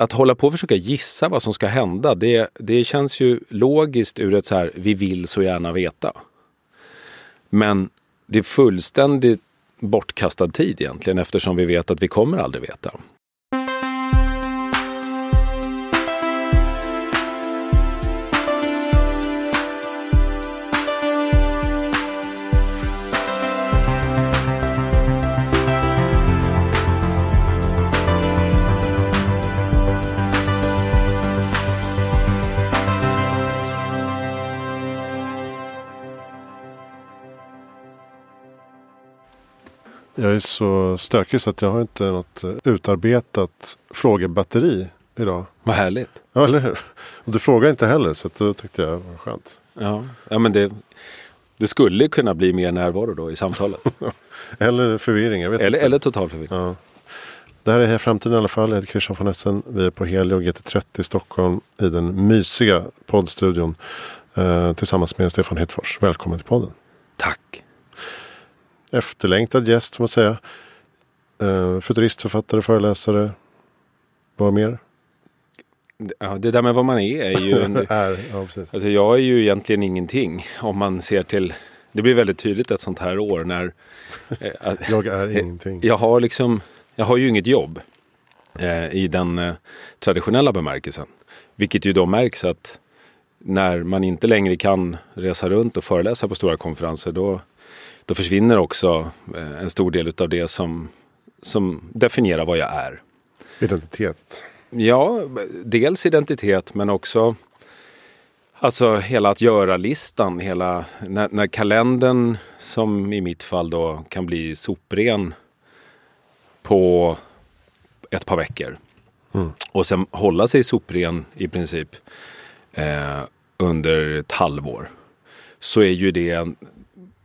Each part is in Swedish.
att hålla på och försöka gissa vad som ska hända, det, det känns ju logiskt ur ett så här, vi vill så gärna veta. Men det är fullständigt bortkastad tid egentligen eftersom vi vet att vi kommer aldrig veta. Jag är så stökig så att jag har inte något eh, utarbetat frågebatteri idag. Vad härligt. Ja, eller hur? Och du frågar inte heller så att då tyckte jag var skönt. Ja, ja men det, det skulle kunna bli mer närvaro då i samtalet. eller förvirring, jag vet eller, inte. eller total förvirring. Ja. Det här är Framtiden i alla fall. Jag heter Christian von Essen. Vi är på Helio GT30 i Stockholm i den mysiga poddstudion eh, tillsammans med Stefan Hedfors. Välkommen till podden. Tack. Efterlängtad gäst får man säga. Eh, futuristförfattare, föreläsare. Vad mer? Ja, det där med vad man är är ju... En, är, ja, precis. alltså jag är ju egentligen ingenting om man ser till... Det blir väldigt tydligt ett sånt här år när... Eh, att- Jag är ingenting. jag har liksom... Jag har ju inget jobb eh, i den eh, traditionella bemärkelsen. Vilket ju då märks att när man inte längre kan resa runt och föreläsa på stora konferenser då, då försvinner också eh, en stor del av det som, som definierar vad jag är. Identitet. Ja, dels identitet men också alltså hela att göra-listan. Hela, när, när kalendern, som i mitt fall då, kan bli sopren på ett par veckor. Mm. Och sen hålla sig sopren i princip eh, under ett halvår. Så är ju det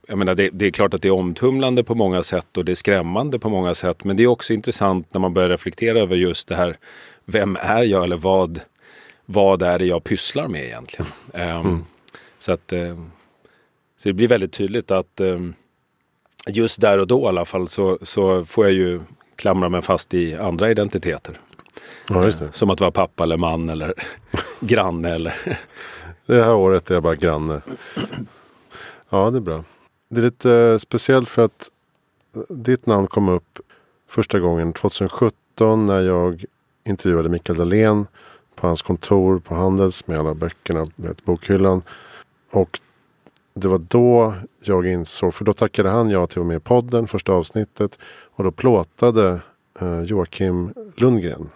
jag menar, det, det är klart att det är omtumlande på många sätt och det är skrämmande på många sätt. Men det är också intressant när man börjar reflektera över just det här. Vem är jag eller vad, vad är det jag pysslar med egentligen? Ehm, så, att, eh, så det blir väldigt tydligt att ehm, just där och då i alla fall så, så får jag ju klamra mig fast i andra identiteter. Ja, det. Som att vara pappa eller man eller granne eller Det här året är jag bara granne. Ja, det är bra. Det är lite eh, speciellt för att eh, ditt namn kom upp första gången 2017 när jag intervjuade Mikael Dahlén på hans kontor på Handels med alla böckerna, vet, bokhyllan. Och det var då jag insåg, för då tackade han ja till att vara med i podden, första avsnittet. Och då plåtade eh, Joakim Lundgren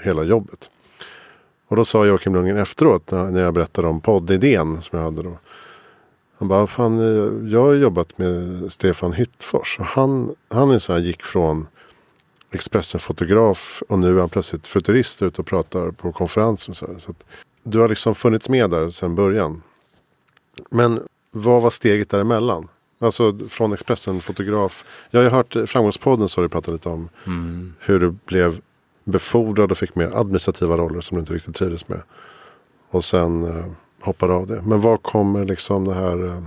hela jobbet. Och då sa Joakim Lundgren efteråt när jag berättade om poddidén som jag hade då. Han bara, fan eh, jag har jobbat med Stefan Hyttfors. Och han, han är så här, gick från Expressen-fotograf och nu är han plötsligt futurist ute och pratar på konferenser. Så så du har liksom funnits med där sedan början. Men vad var steget däremellan? Alltså från Expressen-fotograf. Jag har ju hört Framgångspodden så har du pratat lite om hur du blev befordrad och fick mer administrativa roller som du inte riktigt trivdes med. Och sen hoppade av det. Men var kommer liksom det här eh,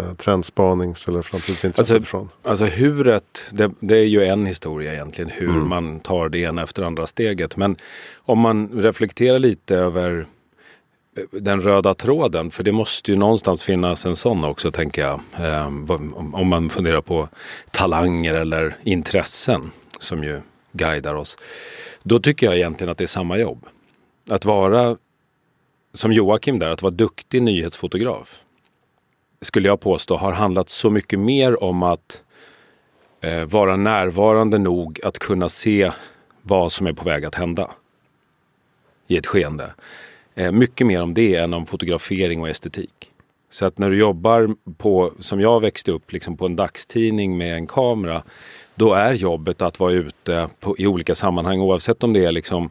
eh, trendspanings eller framtidsintresset Alltså, ifrån? Alltså huret, det, det är ju en historia egentligen. Hur Mm. man tar det ena efter andra steget. Men om man reflekterar lite över eh, den röda tråden. För det måste ju någonstans finnas en sån också tänker jag. Eh, om man funderar på talanger eller intressen. Som ju guidar oss. Då tycker jag egentligen att det är samma jobb. Att vara som Joakim där, att vara duktig nyhetsfotograf skulle jag påstå har handlat så mycket mer om att eh, vara närvarande nog att kunna se vad som är på väg att hända i ett skeende. Eh, mycket mer om det än om fotografering och estetik. Så att när du jobbar på, som jag växte upp, liksom på en dagstidning med en kamera, då är jobbet att vara ute på, i olika sammanhang oavsett om det är liksom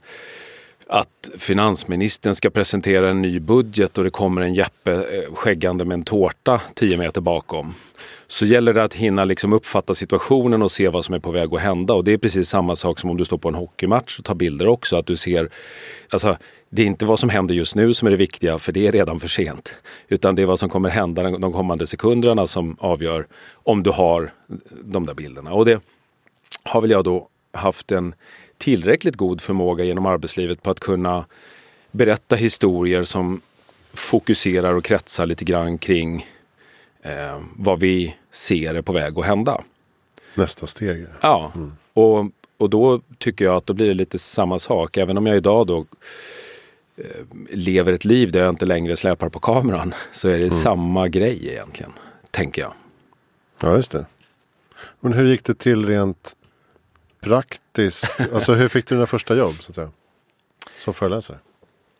att finansministern ska presentera en ny budget och det kommer en Jeppe eh, skäggande med en tårta 10 meter bakom. Så gäller det att hinna liksom uppfatta situationen och se vad som är på väg att hända. Och det är precis samma sak som om du står på en hockeymatch och tar bilder också. Att du ser, alltså, det är inte vad som händer just nu som är det viktiga, för det är redan för sent. Utan det är vad som kommer hända de kommande sekunderna som avgör om du har de där bilderna. Och det har väl jag då haft en tillräckligt god förmåga genom arbetslivet på att kunna berätta historier som fokuserar och kretsar lite grann kring eh, vad vi ser är på väg att hända. Nästa steg. Ja, mm. och, och då tycker jag att då blir det lite samma sak. Även om jag idag då eh, lever ett liv där jag inte längre släpar på kameran så är det mm. samma grej egentligen, tänker jag. Ja, just det. Men hur gick det till rent praktiskt? alltså hur fick du dina första jobb så att säga? Som föreläsare?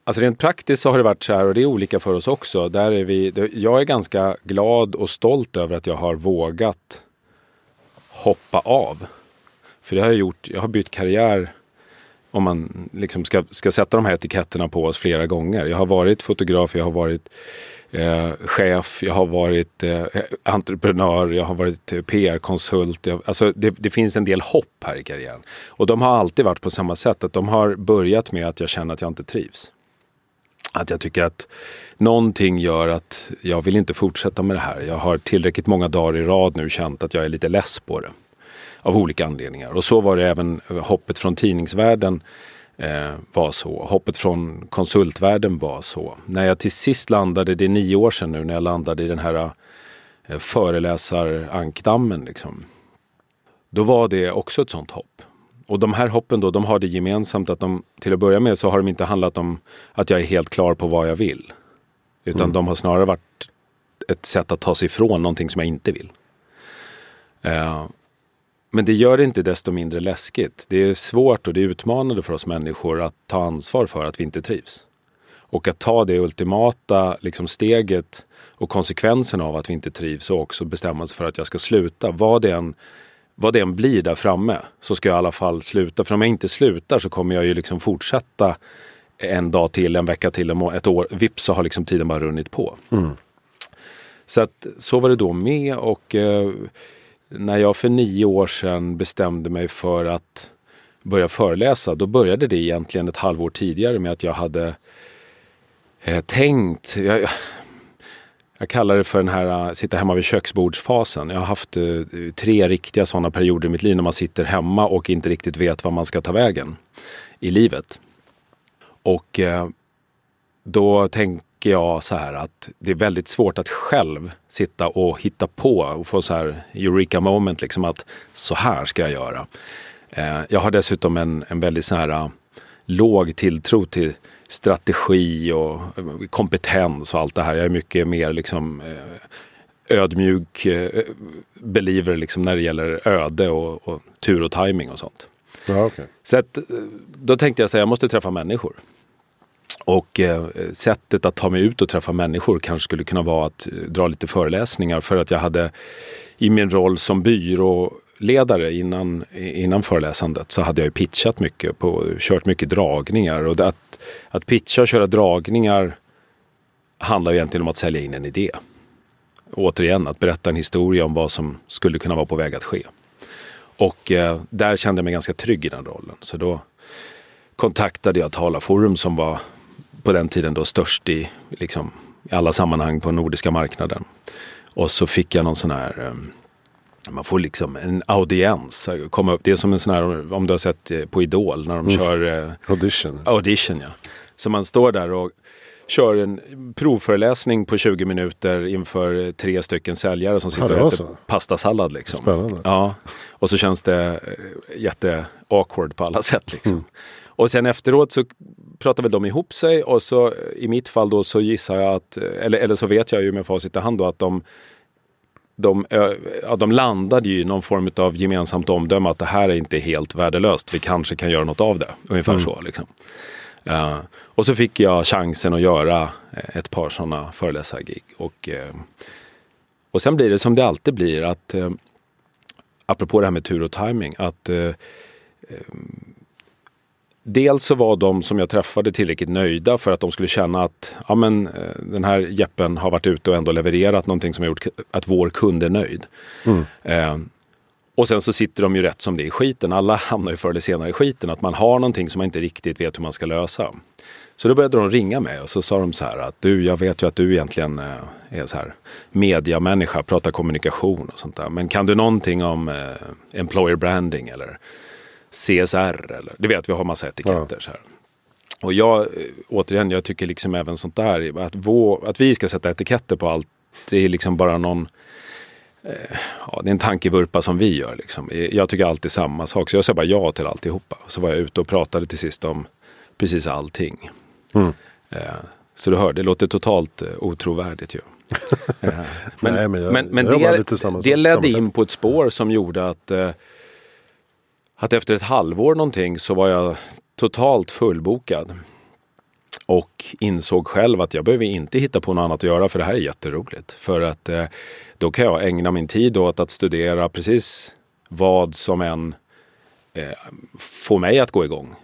Alltså rent praktiskt så har det varit så här och det är olika för oss också. Där är vi, jag är ganska glad och stolt över att jag har vågat hoppa av. För det har jag gjort, jag har bytt karriär om man liksom ska, ska sätta de här etiketterna på oss flera gånger. Jag har varit fotograf, jag har varit eh, chef, jag har varit eh, entreprenör, jag har varit eh, PR-konsult. Alltså det, det, finns en del hopp här i karriären. Och de har alltid varit på samma sätt, att de har börjat med att jag känner att jag inte trivs. Att jag tycker att någonting gör att jag vill inte fortsätta med det här. Jag har tillräckligt många dagar i rad nu känt att jag är lite less på det. Av olika anledningar. Och så var det även hoppet från tidningsvärlden var så. Hoppet från konsultvärlden var så. När jag till sist landade, det är nio år sedan nu, när jag landade i den här eh, föreläsarankdammen. Liksom. Då var det också ett sånt hopp. Och de här hoppen då, de har det gemensamt att de till att börja med så har de inte handlat om att jag är helt klar på vad jag vill. Utan mm. de har snarare varit ett sätt att ta sig ifrån någonting som jag inte vill. Uh, men det gör det inte desto mindre läskigt. Det är svårt och det är utmanande för oss människor att ta ansvar för att vi inte trivs. Och att ta det ultimata liksom, steget och konsekvensen av att vi inte trivs och också bestämma sig för att jag ska sluta. Vad det än vad det än blir där framme så ska jag i alla fall sluta. För om jag inte slutar så kommer jag ju liksom fortsätta en dag till, en vecka till, ett år. Vips så har liksom tiden bara runnit på. Mm. Så att så var det då med och eh, när jag för nio år sedan bestämde mig för att börja föreläsa, då började det egentligen ett halvår tidigare med att jag hade eh, tänkt, jag, jag kallar det för den här eh, sitta hemma vid köksbordsfasen. Jag har haft eh, tre riktiga sådana perioder i mitt liv när man sitter hemma och inte riktigt vet vad man ska ta vägen i livet. Och eh, då tänker jag så här att det är väldigt svårt att själv sitta och hitta på och få så här eureka moment, liksom att så här ska jag göra. Uh, jag har dessutom en, en väldigt så här låg tilltro till strategi och kompetens och allt det här. Jag är mycket mer liksom eh, ödmjuk eh, believer liksom när det gäller öde och, och tur och timing och sånt. Ja, okay. Så att, eh, då tänkte jag säga, jag måste träffa människor. Och eh, sättet att ta mig ut och träffa människor kanske skulle kunna vara att eh, dra lite föreläsningar för att jag hade i min roll som byråledare innan, innan föreläsandet så hade jag ju pitchat mycket, på, kört mycket dragningar. Och att, att pitcha och köra dragningar handlar ju egentligen om att sälja in en idé. återigen, att berätta en historia om vad som skulle kunna vara på väg att ske. Och eh, där kände jag mig ganska trygg i den rollen. Så då kontaktade jag Talarforum som var på den tiden då störst i, liksom, i alla sammanhang på nordiska marknaden. Och så fick jag någon sån här eh, man får liksom en audiens komma upp. Det är som en sån här, om du har sett eh, på Idol när de mm. kör... Eh, audition. Audition ja. Så man står där och kör en provföreläsning på 20 minuter inför tre stycken säljare som sitter och äter pastasallad. Liksom. Spännande. Ja. Och så känns det jätte awkward på alla sätt. Liksom. Mm. Och sen efteråt så pratar väl de ihop sig och så i mitt fall då så gissar jag att, eller, eller så vet jag ju med facit i hand då att de de, ja, de landade ju i någon form av gemensamt omdöme att det här är inte helt värdelöst. Vi kanske kan göra något av det. Ungefär mm. så. Liksom. Uh, och så fick jag chansen att göra ett par sådana föreläsargig. Och, uh, och sen blir det som det alltid blir. att uh, Apropå det här med tur och timing. Att uh, Dels så var de som jag träffade tillräckligt nöjda för att de skulle känna att ja, men, eh, den här jeppen har varit ute och ändå levererat någonting som har gjort att vår kund är nöjd. Mm. Eh, och sen så sitter de ju rätt som det är i skiten. Alla hamnar ju förr eller senare i skiten. Att man har någonting som man inte riktigt vet hur man ska lösa. Så då började de ringa mig och så sa de så här att du, jag vet ju att du egentligen eh, är så här mediamänniska, pratar kommunikation och sånt där. Men kan du någonting om eh, employer branding eller CSR eller, det vet vi har massa etiketter. Så här. Och jag, eh, återigen, jag tycker liksom även sånt där, att, vår, att vi ska sätta etiketter på allt, det är liksom bara någon eh, Ja, det är en tankevurpa som vi gör. Liksom. Jag tycker alltid samma sak, så jag säger bara ja till alltihopa. Så var jag ute och pratade till sist om precis allting. Mm. Eh, så du hör, det låter totalt otrovärdigt ju. men, Nej, men, jag, men, men det, det ledde in på ett spår som gjorde att, att efter ett halvår någonting så var jag totalt fullbokad. Och insåg själv att jag behöver inte hitta på något annat att göra för det här är jätteroligt. För att eh, då kan jag ägna min tid åt att studera precis vad som än eh, får mig att gå igång.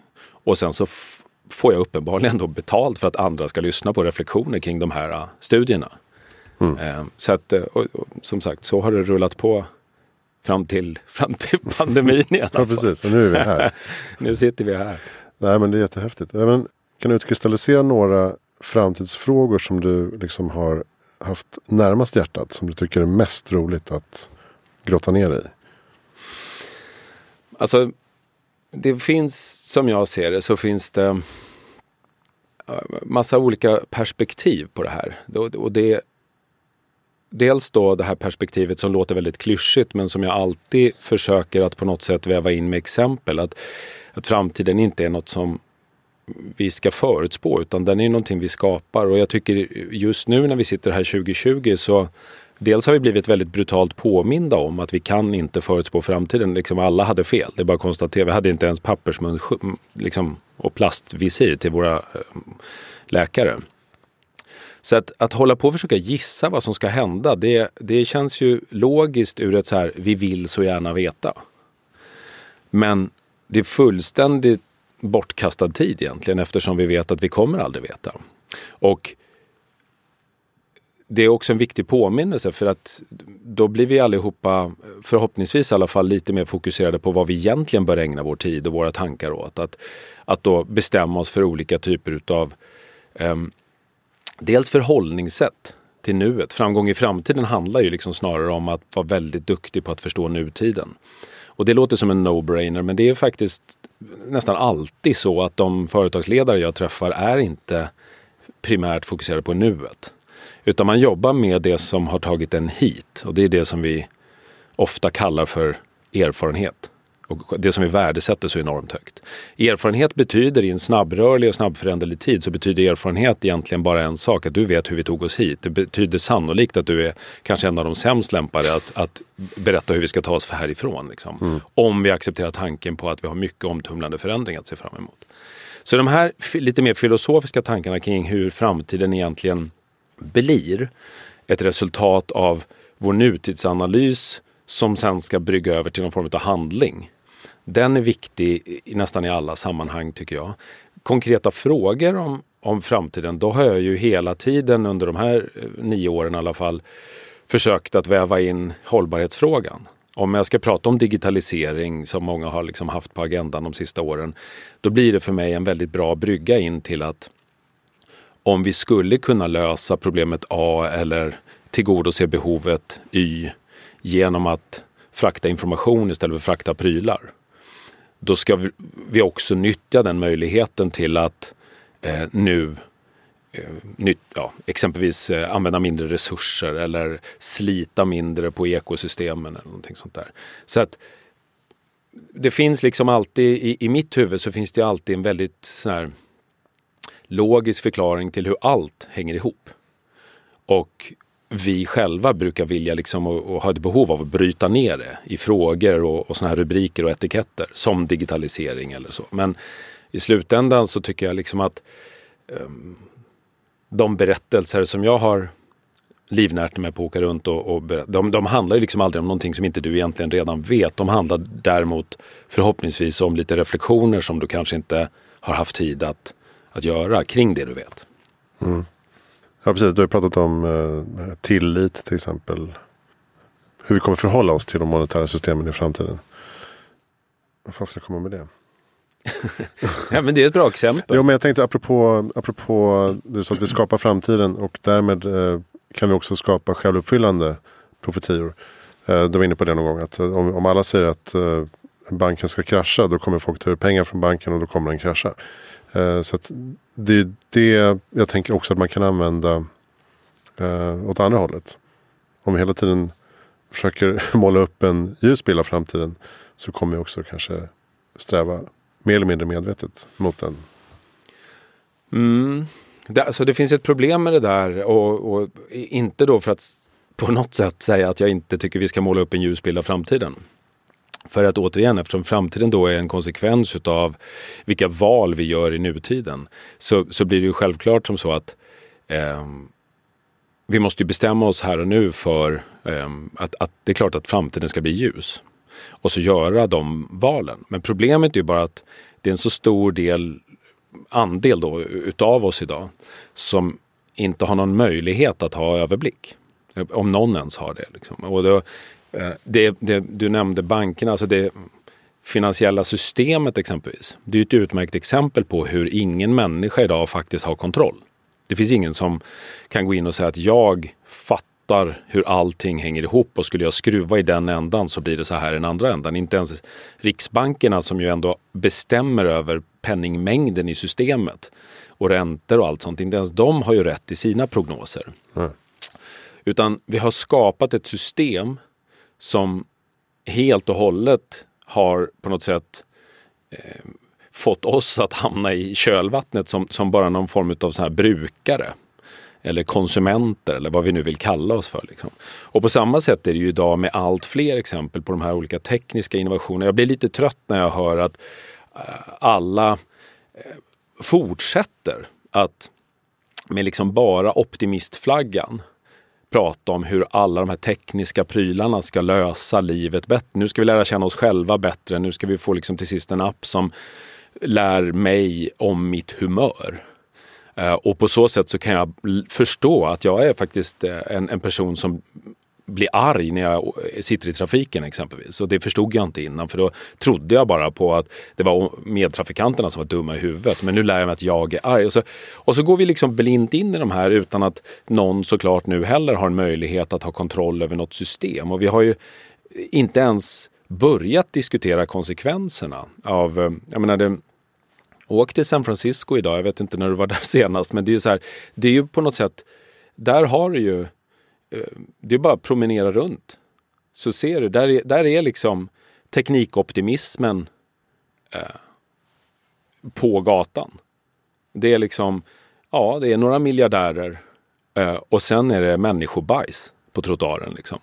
Och sen så får jag uppenbarligen då betalt för att andra ska lyssna på reflektioner kring de här uh, studierna. Mm. Eh, så att, eh, och, och, som sagt, så har det rullat på fram till, fram till pandemin i alla fall. Ja, precis. Och nu är vi här. nu sitter vi här. Nej, men det är jättehäftigt. Men, kan du utkristallisera några framtidsfrågor som du liksom har haft närmast hjärtat? Som du tycker är mest roligt att grotta ner i? Alltså, det finns, som jag ser det, så finns det massa olika perspektiv på det här. Och det, dels då det här perspektivet som låter väldigt klyschigt men som jag alltid försöker att på något sätt väva in med exempel. Att, att framtiden inte är något som vi ska förutspå utan den är någonting vi skapar. Och jag tycker just nu när vi sitter här 2020 så Dels har vi blivit väldigt brutalt påminda om att vi kan inte förutspå framtiden. Liksom alla hade fel. Det är bara att konstatera. Vi hade inte ens pappersmun liksom, och plastvisir till våra eh, läkare. Så att, att hålla på och försöka gissa vad som ska hända, det, det känns ju logiskt ur ett så här, vi vill så gärna veta. Men det är fullständigt bortkastad tid egentligen eftersom vi vet att vi kommer aldrig veta. Och det är också en viktig påminnelse för att då blir vi allihopa, förhoppningsvis i alla fall, lite mer fokuserade på vad vi egentligen bör ägna vår tid och våra tankar åt. Att, att då bestämma oss för olika typer utav um, dels förhållningssätt till nuet. Framgång i framtiden handlar ju liksom snarare om att vara väldigt duktig på att förstå nutiden. Och det låter som en no-brainer men det är faktiskt nästan alltid så att de företagsledare jag träffar är inte primärt fokuserade på nuet. Utan man jobbar med det som har tagit en hit och det är det som vi ofta kallar för erfarenhet och det som vi värdesätter så enormt högt. Erfarenhet betyder i en snabbrörlig och snabbföränderlig tid så betyder erfarenhet egentligen bara en sak, att du vet hur vi tog oss hit. Det betyder sannolikt att du är kanske en av de sämst lämpade att, att berätta hur vi ska ta oss härifrån. Liksom. Mm. Om vi accepterar tanken på att vi har mycket omtumlande förändring att se fram emot. Så de här lite mer filosofiska tankarna kring hur framtiden egentligen blir ett resultat av vår nutidsanalys som sen ska brygga över till någon form av handling. Den är viktig i nästan i alla sammanhang tycker jag. Konkreta frågor om, om framtiden, då har jag ju hela tiden under de här eh, nio åren i alla fall försökt att väva in hållbarhetsfrågan. Om jag ska prata om digitalisering som många har liksom haft på agendan de sista åren, då blir det för mig en väldigt bra brygga in till att om vi skulle kunna lösa problemet A eller tillgodose behovet Y genom att frakta information istället för att frakta prylar då ska vi också nyttja den möjligheten till att eh, nu eh, nytt, ja, exempelvis eh, använda mindre resurser eller slita mindre på ekosystemen eller någonting sånt där. Så att det finns liksom alltid, i, i mitt huvud så finns det alltid en väldigt sån här logisk förklaring till hur allt hänger ihop. Och vi själva brukar vilja liksom och, och ha ett behov av att bryta ner det i frågor och, och såna här rubriker och etiketter som digitalisering eller så. Men i slutändan så tycker jag liksom att um, de berättelser som jag har livnärt mig på att åka runt och, och de, de handlar ju liksom aldrig om någonting som inte du egentligen redan vet. De handlar däremot förhoppningsvis om lite reflektioner som du kanske inte har haft tid att, att göra kring det du vet. Mm. Ja, precis. Du har pratat om eh, tillit till exempel. Hur vi kommer förhålla oss till de monetära systemen i framtiden. Vad fan ska jag komma med det? ja, men det är ett bra exempel. Jo, men jag tänkte apropå, apropå du sa att vi skapar framtiden och därmed eh, kan vi också skapa självuppfyllande profetior. Eh, du var inne på det någon gång. Att eh, om, om alla säger att, eh, banken ska krascha då kommer folk ta ut pengar från banken och då kommer den krascha. Eh, så det är det jag tänker också att man kan använda eh, åt andra hållet. Om vi hela tiden försöker måla upp en ljus bild av framtiden så kommer vi också kanske sträva mer eller mindre medvetet mot den. Mm. Det, alltså det finns ett problem med det där och, och, inte då för att på något sätt säga att jag inte tycker vi ska måla upp en ljus bild av framtiden. För att återigen, eftersom framtiden då är en konsekvens av vilka val vi gör i nutiden, så, så blir det ju självklart som så att eh, vi måste bestämma oss här och nu för eh, att, att det är klart att framtiden ska bli ljus. Och så göra de valen. Men problemet är ju bara att det är en så stor del, andel då utav oss idag som inte har någon möjlighet att ha överblick. Eh, om någon ens har det. Liksom. Och då, det, det, du nämnde bankerna, alltså det finansiella systemet exempelvis. Det är ett utmärkt exempel på hur ingen människa idag faktiskt har kontroll. Det finns ingen som kan gå in och säga att jag fattar hur allting hänger ihop och skulle jag skruva i den ändan så blir det så här i den andra ändan. Inte ens riksbankerna som ju ändå bestämmer över penningmängden i systemet och räntor och allt sånt. Inte ens de har ju rätt i sina prognoser. Mm. Utan vi har skapat ett system som helt och hållet har på något sätt eh, fått oss att hamna i kölvattnet som, som bara någon form av så här brukare. Eller konsumenter eller vad vi nu vill kalla oss för. Liksom. Och på samma sätt är det ju idag med allt fler exempel på de här olika tekniska innovationerna. Jag blir lite trött när jag hör att eh, alla eh, fortsätter att med liksom bara optimistflaggan prata om hur alla de här tekniska prylarna ska lösa livet bättre. Nu ska vi lära känna oss själva bättre. Nu ska vi få liksom till sist en app som lär mig om mitt humör. Eh, och på så sätt så kan jag förstå att jag är faktiskt eh, en, en person som bli arg när jag sitter i trafiken exempelvis. Och det förstod jag inte innan för då trodde jag bara på att det var medtrafikanterna som var dumma i huvudet. Men nu lär jag mig att jag är arg. Och så, och så går vi liksom blint in i de här utan att någon såklart nu heller har en möjlighet att ha kontroll över något system. Och vi har ju inte ens börjat diskutera konsekvenserna av, eh, jag menar det, Åk till San Francisco idag, jag vet inte när du var där senast, men det är ju så här, det är ju på något sätt, där har du ju det är bara att promenera runt. Så ser du, där är, där är liksom teknikoptimismen eh, på gatan. Det är liksom, ja, det är några miljardärer eh, och sen är det människobajs på trottoaren liksom.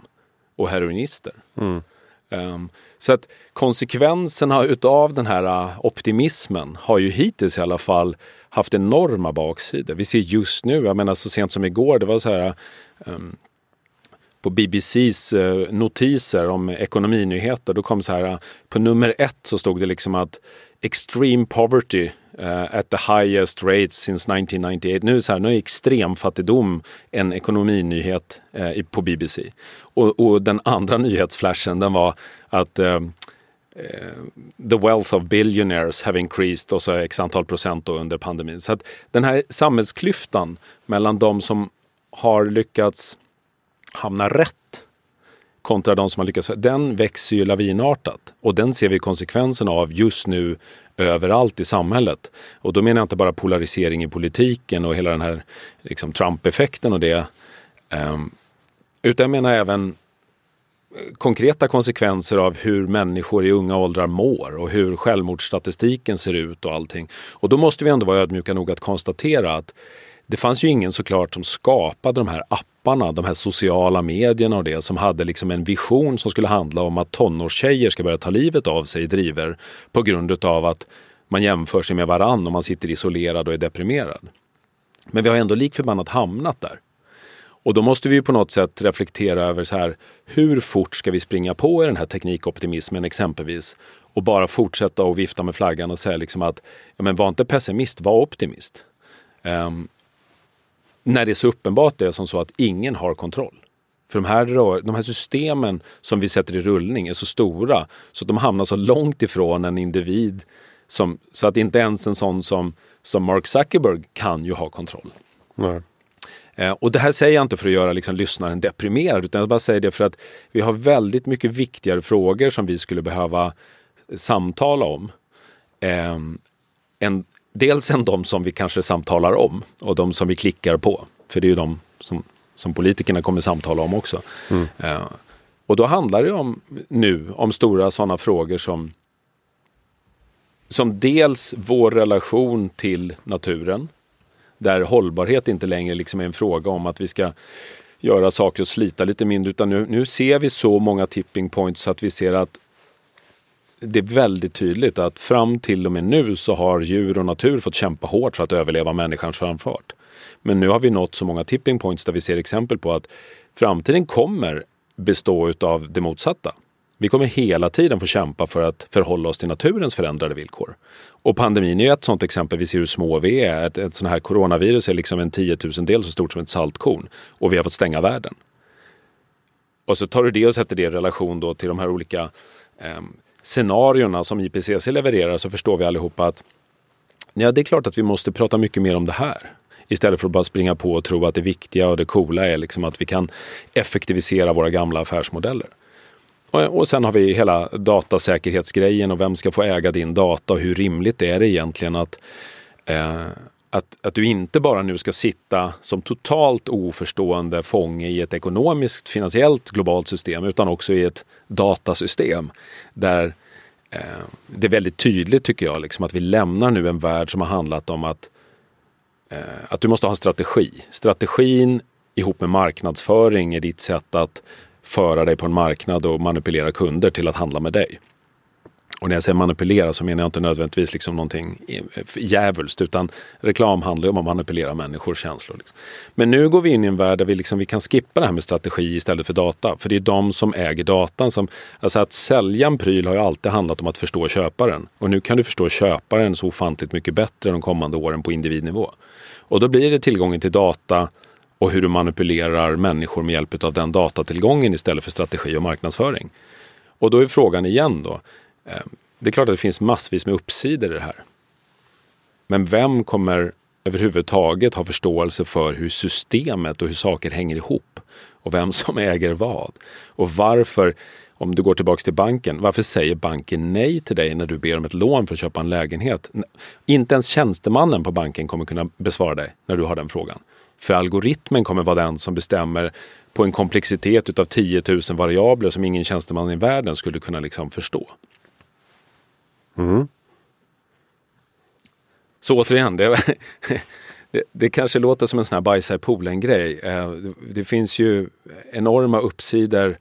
Och heroinister. Mm. Um, så att konsekvenserna utav den här uh, optimismen har ju hittills i alla fall haft enorma baksidor. Vi ser just nu, jag menar så sent som igår, det var så här um, på BBCs eh, notiser om ekonominyheter. Då kom så här, eh, på nummer ett så stod det liksom att extreme poverty uh, at the highest rates since 1998. Nu är, så här, nu är extremfattigdom en ekonominyhet uh, på BBC. Och, och, den andra nyhetsflashen den var att uh, the wealth of billionaires have increased och så x antal procent under pandemin. Så att den här samhällsklyftan mellan de som har lyckats hamnar rätt kontra de som har lyckats, den växer ju lavinartat. Och den ser vi konsekvenserna av just nu överallt i samhället. Och då menar jag inte bara polarisering i politiken och hela den här liksom, Trump-effekten och det. Um, utan jag menar även eh, konkreta konsekvenser av hur människor i unga åldrar mår och hur självmordsstatistiken ser ut och allting. Och då måste vi ändå vara ödmjuka nog att konstatera att det fanns ju ingen såklart som skapade de här apparna, de här sociala medierna och det som hade liksom en vision som skulle handla om att tonårstjejer ska börja ta livet av sig i driver på grund av att man jämför sig med varann och man sitter isolerad och är deprimerad. Men vi har ändå likförbannat hamnat där. Och då måste vi på något sätt reflektera över så här, hur fort ska vi springa på i den här teknikoptimismen exempelvis och bara fortsätta att vifta med flaggan och säga liksom att ja, men var inte pessimist, var optimist. Um, när det är så uppenbart det är som så att ingen har kontroll. För de här, de här systemen som vi sätter i rullning är så stora så att de hamnar så långt ifrån en individ som, så att inte ens en sån som, som Mark Zuckerberg kan ju ha kontroll. Eh, och det här säger jag inte för att göra liksom, lyssnaren deprimerad utan jag bara säger det för att vi har väldigt mycket viktigare frågor som vi skulle behöva samtala om. Eh, en, dels än de som vi kanske samtalar om och de som vi klickar på. För det är ju de som, som politikerna kommer samtala om också. Mm. Eh, och då handlar det om nu om stora sådana frågor som som dels vår relation till naturen, där hållbarhet inte längre liksom är en fråga om att vi ska göra saker och slita lite mindre, utan nu, nu ser vi så många tipping points så att vi ser att det är väldigt tydligt att fram till och med nu så har djur och natur fått kämpa hårt för att överleva människans framfart. Men nu har vi nått så många tipping points där vi ser exempel på att framtiden kommer bestå av det motsatta. Vi kommer hela tiden få kämpa för att förhålla oss till naturens förändrade villkor. Och pandemin är ett sådant exempel. Vi ser hur små vi är. Ett, ett sånt här coronavirus är liksom en tiotusendel så stort som ett saltkorn. Och vi har fått stänga världen. Och så tar du det och sätter det i relation då till de här olika eh, scenarierna som IPCC levererar så förstår vi allihopa att ja, det är klart att vi måste prata mycket mer om det här. Istället för att bara springa på och tro att det viktiga och det coola är liksom att vi kan effektivisera våra gamla affärsmodeller. Och sen har vi hela datasäkerhetsgrejen och vem ska få äga din data och hur rimligt är det egentligen att, eh, att, att du inte bara nu ska sitta som totalt oförstående fånge i ett ekonomiskt, finansiellt, globalt system utan också i ett datasystem där eh, det är väldigt tydligt tycker jag liksom, att vi lämnar nu en värld som har handlat om att, eh, att du måste ha en strategi. Strategin ihop med marknadsföring är ditt sätt att föra dig på en marknad och manipulera kunder till att handla med dig. Och när jag säger manipulera så menar jag inte nödvändigtvis liksom någonting eh, djävulskt utan reklam handlar ju om att manipulera människors känslor. Liksom. Men nu går vi in i en värld där vi, liksom, vi kan skippa det här med strategi istället för data. För det är de som äger datan. Som, alltså att sälja en pryl har ju alltid handlat om att förstå köparen. Och nu kan du förstå köparen så ofantligt mycket bättre de kommande åren på individnivå. Och då blir det tillgången till data och hur du manipulerar människor med hjälp av den datatillgången istället för strategi och marknadsföring. Och då är frågan igen då. Ehm, det är klart att det finns massvis med uppsidor i det här. Men vem kommer överhuvudtaget ha förståelse för hur systemet och hur saker hänger ihop? Och vem som äger vad? Och varför, om du går tillbaks till banken, varför säger banken nej till dig när du ber om ett lån för att köpa en lägenhet? Inte ens tjänstemannen på banken kommer kunna besvara dig när du har den frågan. För algoritmen kommer vara den som bestämmer på en komplexitet utav 10 000 variabler som ingen tjänsteman i världen skulle kunna liksom förstå. Mm. Så återigen, det, det, det, kanske låter som en sån här bajsa i poolen-grej. Eh, det finns ju enorma uppsidor.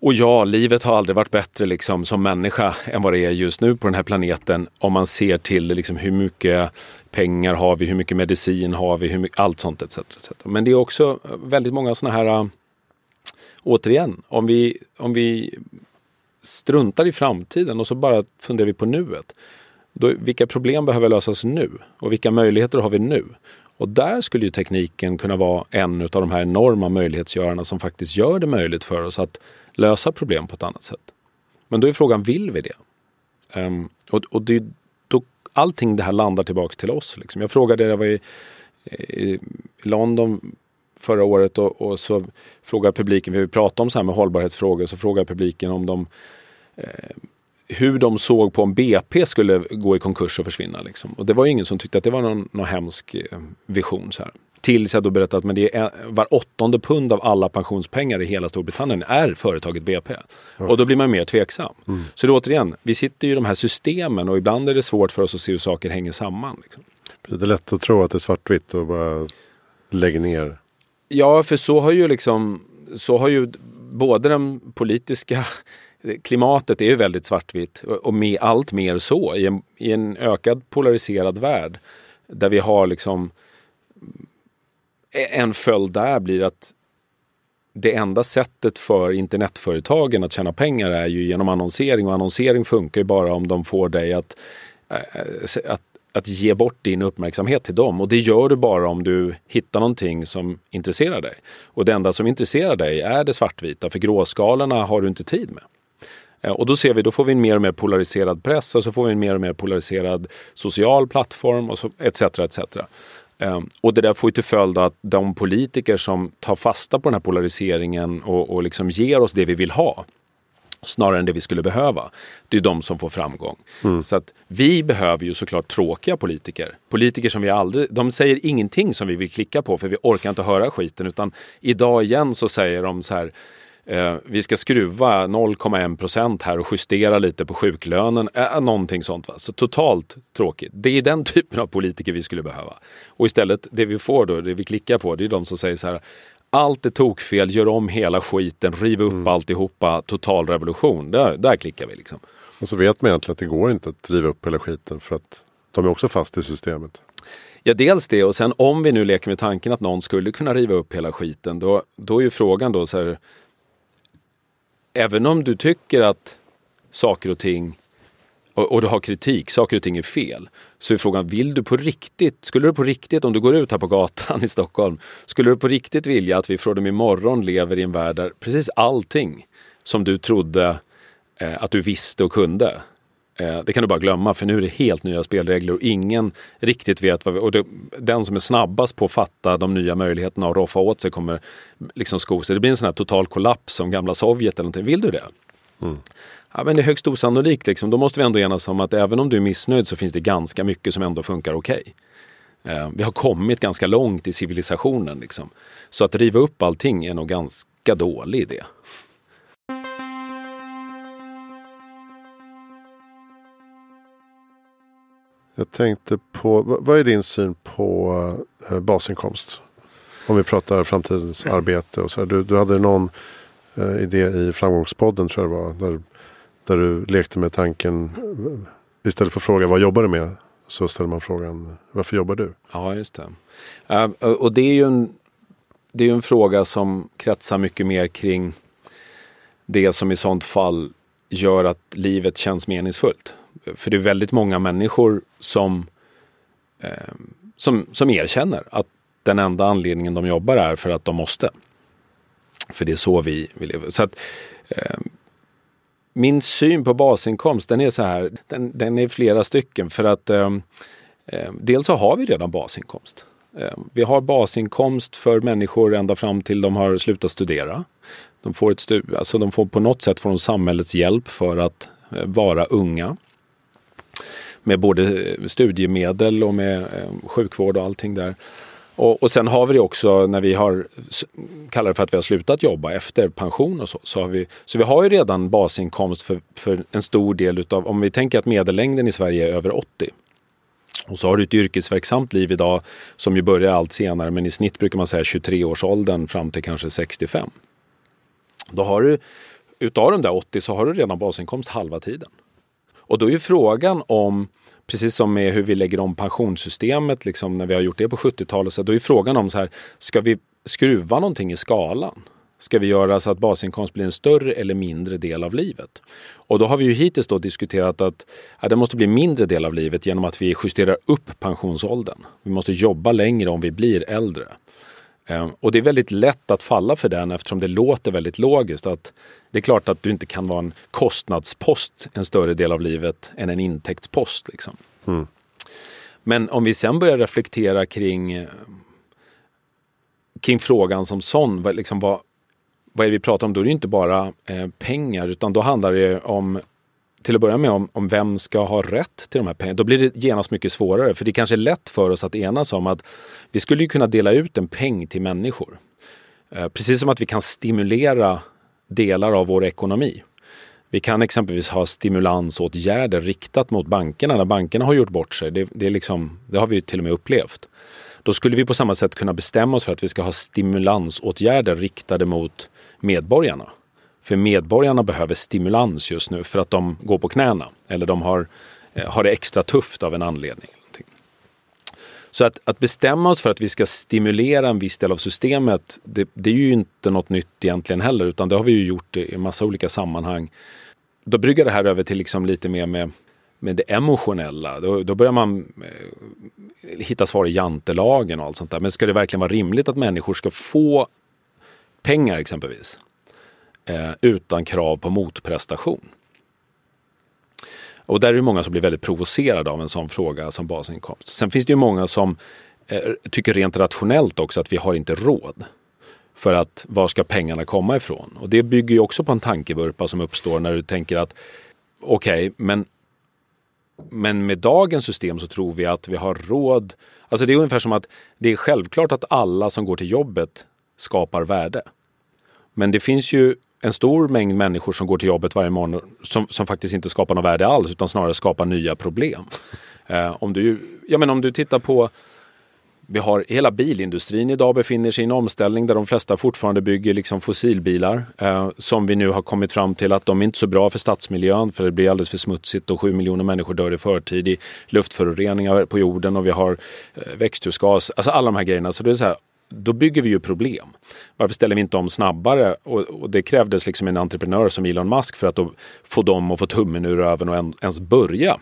Och ja, livet har aldrig varit bättre liksom, som människa än vad det är just nu på den här planeten. Om man ser till liksom, hur mycket pengar har vi, hur mycket medicin har vi, hur mycket, allt sånt etc, etc. Men det är också väldigt många sådana här, äh, återigen, om vi, om vi struntar i framtiden och så bara funderar vi på nuet. Då, vilka problem behöver lösas nu och vilka möjligheter har vi nu? Och där skulle ju tekniken kunna vara en av de här enorma möjlighetsgörarna som faktiskt gör det möjligt för oss att lösa problem på ett annat sätt. Men då är frågan, vill vi det? Um, och, och det, allting det här landar tillbaks till oss. Liksom. Jag frågade, jag var i, i London förra året och, och, så frågade publiken, vi pratade om så här med hållbarhetsfrågor, så frågade publiken om de eh, hur de såg på om BP skulle gå i konkurs och försvinna. Liksom. Och det var ingen som tyckte att det var någon, någon hemsk eh, vision. Så här. Tills jag då berättade att men det är var åttonde pund av alla pensionspengar i hela Storbritannien är företaget BP. Mm. Och då blir man mer tveksam. Mm. Så det, återigen, vi sitter ju i de här systemen och ibland är det svårt för oss att se hur saker hänger samman. Liksom. Det är lätt att tro att det är svartvitt och bara lägga ner. Ja, för så har ju liksom så har ju både den politiska klimatet är ju väldigt svartvitt och med allt mer så i en, i en ökad polariserad värld där vi har liksom e, en följd där blir att det enda sättet för internetföretagen att tjäna pengar är ju genom annonsering och annonsering funkar ju bara om de får dig att, eh, att, att ge bort din uppmärksamhet till dem. Och det gör du bara om du hittar någonting som intresserar dig. Och det enda som intresserar dig är det svartvita, för gråskalorna har du inte tid med. Eh, och då ser vi, då får vi en mer och mer polariserad press och så får vi en mer och mer polariserad social plattform och så etc. etc. Ehm, och det där får ju till följd att de politiker som tar fasta på den här polariseringen och, och liksom ger oss det vi vill ha snarare än det vi skulle behöva. Det är de som får framgång. Mm. Så att vi behöver ju såklart tråkiga politiker. Politiker som vi aldrig, de säger ingenting som vi vill klicka på för vi orkar inte höra skiten utan idag igen så säger de så här eh, vi ska skruva 0,1 procent här och justera lite på sjuklönen. Eh, någonting sånt. Va? Så totalt tråkigt. Det är den typen av politiker vi skulle behöva. Och istället det vi får då, det vi klickar på, det är de som säger så här allt är tokfel, gör om hela skiten, riv upp mm. alltihopa, total revolution. Där, där klickar vi liksom. Och så vet man egentligen att det går inte att riva upp hela skiten för att de är också fast i systemet. Ja, dels det och sen om vi nu leker med tanken att någon skulle kunna riva upp hela skiten, då, då är ju frågan då så här. Även om du tycker att saker och ting och, och, du har kritik, saker och ting är fel. Så är frågan, vill du på riktigt, skulle du på riktigt, om du går ut här på gatan i Stockholm, skulle du på riktigt vilja att vi från och med imorgon lever i en värld där precis allting som du trodde eh, att du visste och kunde, eh, det kan du bara glömma för nu är det helt nya spelregler och ingen riktigt vet vad vi, och det, den som är snabbast på att fatta de nya möjligheterna och roffa åt sig kommer liksom sko sig. Det blir en sån här total kollaps som gamla Sovjet eller någonting. Vill du det? Mm. Ja, men det är högst osannolikt. Liksom. Då måste vi ändå enas om att även om du är missnöjd så finns det ganska mycket som ändå funkar okej. Okay. Eh, vi har kommit ganska långt i civilisationen. Liksom. Så att riva upp allting är nog ganska dålig idé. Jag tänkte på, vad är din syn på eh, basinkomst? Om vi pratar framtidens arbete och så här. Du, du hade någon eh, idé i Framgångspodden tror jag det var. Där där du lekte med tanken, istället för att fråga vad jobbar du med? Så ställer man frågan, varför jobbar du? Ja, just det. Uh, och det är ju en, det är en fråga som kretsar mycket mer kring det som i sånt fall gör att livet känns meningsfullt. För det är väldigt många människor som, eh, som, som erkänner att den enda anledningen de jobbar är för att de måste. För det är så vi, vi lever. Så att, eh, min syn på basinkomst den är så här, den, den är flera stycken för att eh, dels så har vi redan basinkomst. Eh, vi har basinkomst för människor ända fram till de har slutat studera. De får, ett stu alltså de får på något sätt får samhällets hjälp för att eh, vara unga. Med både eh, studiemedel och med eh, sjukvård och allting där. Och, och sen har vi det också när vi har, kallar det för att vi har slutat jobba efter pension och så. Så, har vi, så vi har ju redan basinkomst för, för en stor del utav, om vi tänker att medellängden i Sverige är över 80. Och så har du ett yrkesverksamt liv idag som ju börjar allt senare men i snitt brukar man säga 23-årsåldern fram till kanske 65. Då har du, utav de där 80 så har du redan basinkomst halva tiden. Och då är ju frågan om precis som med hur vi lägger om pensionssystemet, liksom när vi har gjort det på 70-talet, så då är frågan om så här, ska vi skruva någonting i skalan? Ska vi göra så att basinkomst blir en större eller mindre del av livet? Och då har vi ju hittills då diskuterat att ja, det måste bli mindre del av livet genom att vi justerar upp pensionsåldern. Vi måste jobba längre om vi blir äldre. Ehm, och det är väldigt lätt att falla för den eftersom det låter väldigt logiskt. att Det är klart att du inte kan vara en kostnadspost en större del av livet än en intäktspost. Liksom. Mm. Men om vi sen börjar reflektera kring, kring frågan som sån, liksom vad, vad är det vi pratar om? Då är det inte bara eh, pengar utan då handlar det om till att börja med om, om vem ska ha rätt till de här pengarna. Då blir det genast mycket svårare. För det är kanske är lätt för oss att enas om att vi skulle kunna dela ut en peng till människor. Eh, precis som att vi kan stimulera delar av vår ekonomi. Vi kan exempelvis ha stimulansåtgärder riktat mot bankerna när bankerna har gjort bort sig. Det, det, är liksom, det har vi till och med upplevt. Då skulle vi på samma sätt kunna bestämma oss för att vi ska ha stimulansåtgärder riktade mot medborgarna. För medborgarna behöver stimulans just nu för att de går på knäna eller de har, eh, har det extra tufft av en anledning. Så att, att bestämma oss för att vi ska stimulera en viss del av systemet, det, det, är ju inte något nytt egentligen heller, utan det har vi ju gjort i en massa olika sammanhang. Då brygger det här över till liksom lite mer med, med det emotionella. Då, då börjar man eh, hitta svar i jantelagen och allt sånt där. Men ska det verkligen vara rimligt att människor ska få pengar exempelvis? Eh, utan krav på motprestation. Och där är det många som blir väldigt provocerade av en sån fråga som basinkomst. Sen finns det ju många som eh, tycker rent rationellt också att vi har inte råd. För att var ska pengarna komma ifrån? Och det bygger ju också på en tankevurpa som uppstår när du tänker att okej, okay, men, men med dagens system så tror vi att vi har råd. Alltså det är ungefär som att det är självklart att alla som går till jobbet skapar värde. Men det finns ju en stor mängd människor som går till jobbet varje morgon som, som faktiskt inte skapar något värde alls utan snarare skapar nya problem. Eh, om, du, ja, men om du tittar på vi har hela bilindustrin idag befinner sig i en omställning där de flesta fortfarande bygger liksom fossilbilar eh, som vi nu har kommit fram till att de är inte så bra för stadsmiljön för det blir alldeles för smutsigt och sju miljoner människor dör i förtid i luftföroreningar på jorden och vi har eh, växthusgas, alltså alla de här grejerna. Så det är så här, då bygger vi ju problem. Varför ställer vi inte om snabbare? Och, och, det krävdes liksom en entreprenör som Elon Musk för att få dem att få tummen ur röven och en, ens börja.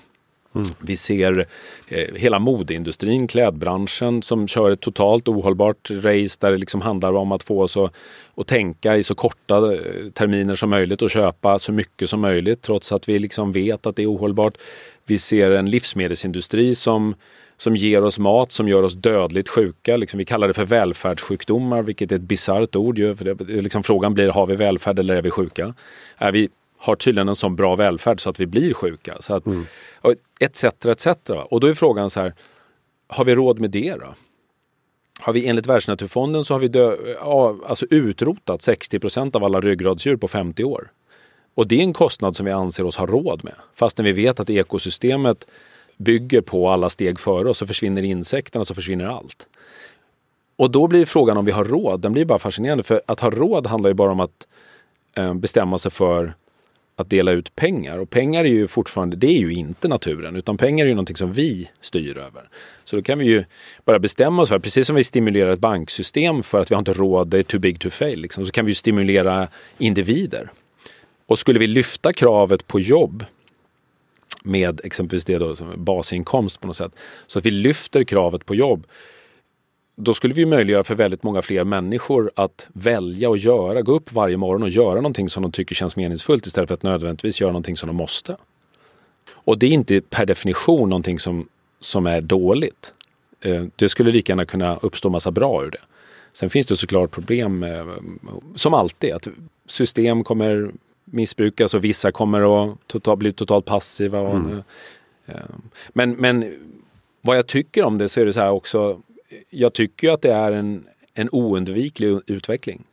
Mm. Vi ser eh, hela modeindustrin, klädbranschen som kör ett totalt ohållbart race där det liksom handlar om att få oss att, att tänka i så korta eh, terminer som möjligt och köpa så mycket som möjligt trots att vi liksom vet att det är ohållbart. Vi ser en livsmedelsindustri som som ger oss mat som gör oss dödligt sjuka. Liksom, vi kallar det för välfärdssjukdomar, vilket är ett bisarrt ord. Ju, för det, liksom, frågan blir, har vi välfärd eller är vi sjuka? Är vi har tydligen en sån bra välfärd så att vi blir sjuka. Så att, mm. Etc, etc. Och då är frågan så här, har vi råd med det då? Har vi enligt Världsnaturfonden så har vi dö, alltså utrotat 60% av alla ryggradsdjur på 50 år. Och det är en kostnad som vi anser oss ha råd med. Fastän vi vet att ekosystemet bygger på alla steg före oss så försvinner insekterna så försvinner allt. Och då blir frågan om vi har råd, den blir bara fascinerande. För att ha råd handlar ju bara om att eh, bestämma sig för att dela ut pengar. Och pengar är ju fortfarande, det är ju inte naturen, utan pengar är ju någonting som vi styr över. Så då kan vi ju bara bestämma oss för, precis som vi stimulerar ett banksystem för att vi har inte råd, det är too big to fail, liksom, så kan vi ju stimulera individer. Och skulle vi lyfta kravet på jobb med exempelvis det då, som basinkomst på något sätt. Så att vi lyfter kravet på jobb. Då skulle vi möjliggöra för väldigt många fler människor att välja och göra, gå upp varje morgon och göra någonting som de tycker känns meningsfullt istället för att nödvändigtvis göra någonting som de måste. Och det är inte per definition någonting som, som är dåligt. Eh, det skulle lika gärna kunna uppstå massa bra ur det. Sen finns det såklart problem, eh, som alltid, att system kommer missbrukas och vissa kommer att total, bli totalt passiva. Och, mm. eh, men, men vad jag tycker om det så är det så här också. Jag tycker att det är en, en oundviklig utveckling.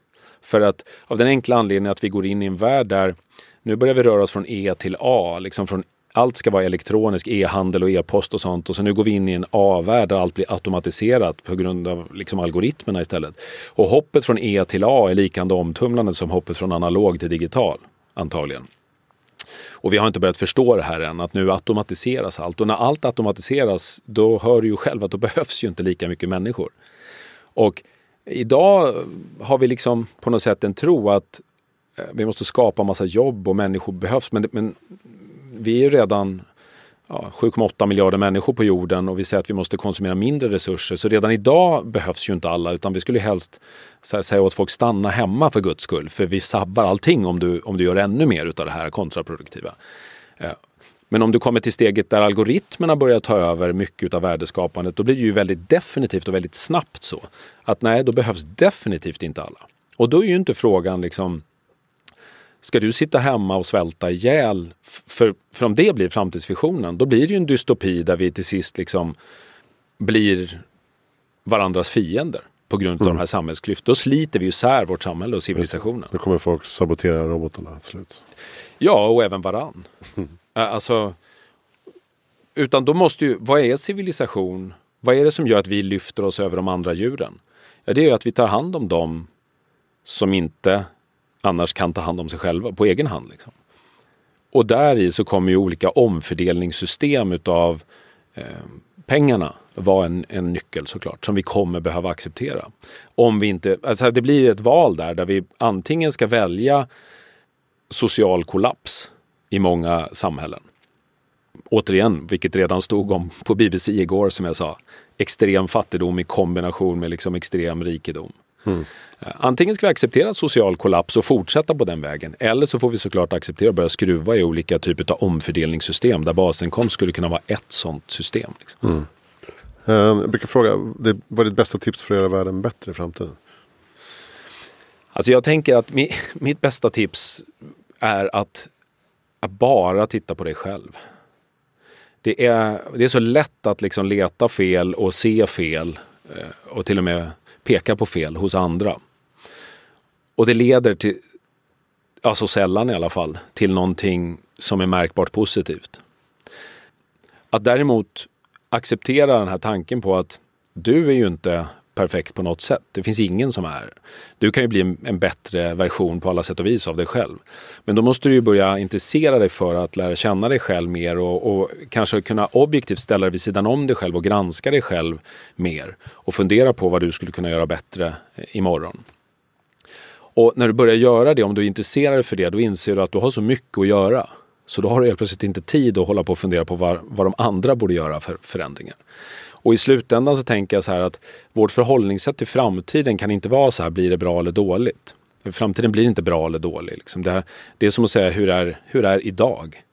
För att av den enkla anledningen att vi går in i en värld där nu börjar vi röra oss från E till A. Liksom från allt ska vara elektronisk, e-handel och e-post och sånt. Och så nu går vi in i en A-värld där allt blir automatiserat på grund av liksom algoritmerna istället. Och hoppet från E till A är likande omtumlande som hoppet från analog till digital antagligen. Och vi har inte börjat förstå det här än, att nu automatiseras allt. Och när allt automatiseras, då hör du ju själv att då behövs ju inte lika mycket människor. Och idag har vi liksom på något sätt en tro att eh, vi måste skapa massa jobb och människor behövs. Men, men vi är ju redan ja, 7,8 miljarder människor på jorden och vi säger att vi måste konsumera mindre resurser. Så redan idag behövs ju inte alla utan vi skulle helst säga åt folk stanna hemma för guds skull. För vi sabbar allting om du, om du gör ännu mer utav det här kontraproduktiva. Eh, men om du kommer till steget där algoritmerna börjar ta över mycket av värdeskapandet, då blir det ju väldigt definitivt och väldigt snabbt så. Att nej, då behövs definitivt inte alla. Och då är ju inte frågan liksom Ska du sitta hemma och svälta ihjäl? För, för om det blir framtidsvisionen, då blir det ju en dystopi där vi till sist liksom blir varandras fiender på grund av mm. de här samhällsklyftorna. Då sliter vi isär vårt samhälle och civilisationen. Då kommer folk sabotera robotarna till slut. Ja, och även varann. alltså, utan då måste ju, vad är civilisation? Vad är det som gör att vi lyfter oss över de andra djuren? Ja, det är ju att vi tar hand om dem som inte annars kan ta hand om sig själva på egen hand. Liksom. Och där i så kommer ju olika omfördelningssystem utav eh, pengarna vara en, en nyckel såklart, som vi kommer behöva acceptera. Om vi inte, alltså det blir ett val där, där vi antingen ska välja social kollaps i många samhällen. Återigen, vilket redan stod om på BBC igår som jag sa, extrem fattigdom i kombination med liksom extrem rikedom. Mm. Antingen ska vi acceptera social kollaps och fortsätta på den vägen. Eller så får vi såklart acceptera och börja skruva i olika typer av omfördelningssystem där basinkomst skulle kunna vara ett sådant system. Liksom. Mm. Uh, jag brukar fråga, vad är ditt bästa tips för att göra världen bättre i framtiden? Alltså jag tänker att mi, mitt bästa tips är att, att, bara titta på dig själv. Det är, det är så lätt att liksom leta fel och se fel eh, och till och med peka på fel hos andra. Och det leder till, alltså sällan i alla fall, till någonting som är märkbart positivt. Att däremot acceptera den här tanken på att du är ju inte perfekt på något sätt. Det finns ingen som är. Du kan ju bli en, en, bättre version på alla sätt och vis av dig själv. Men då måste du ju börja intressera dig för att lära känna dig själv mer och, och kanske kunna objektivt ställa dig vid sidan om dig själv och granska dig själv mer och fundera på vad du skulle kunna göra bättre imorgon. Och när du börjar göra det, om du är intresserad för det, då inser du att du har så mycket att göra. Så då har du helt plötsligt inte tid att hålla på och fundera på vad, vad de andra borde göra för förändringar. Och i slutändan så tänker jag så här att vårt förhållningssätt till framtiden kan inte vara så här, blir det bra eller dåligt? Framtiden blir inte bra eller dålig. Liksom. Det, här, det är som att säga, hur är, hur är idag?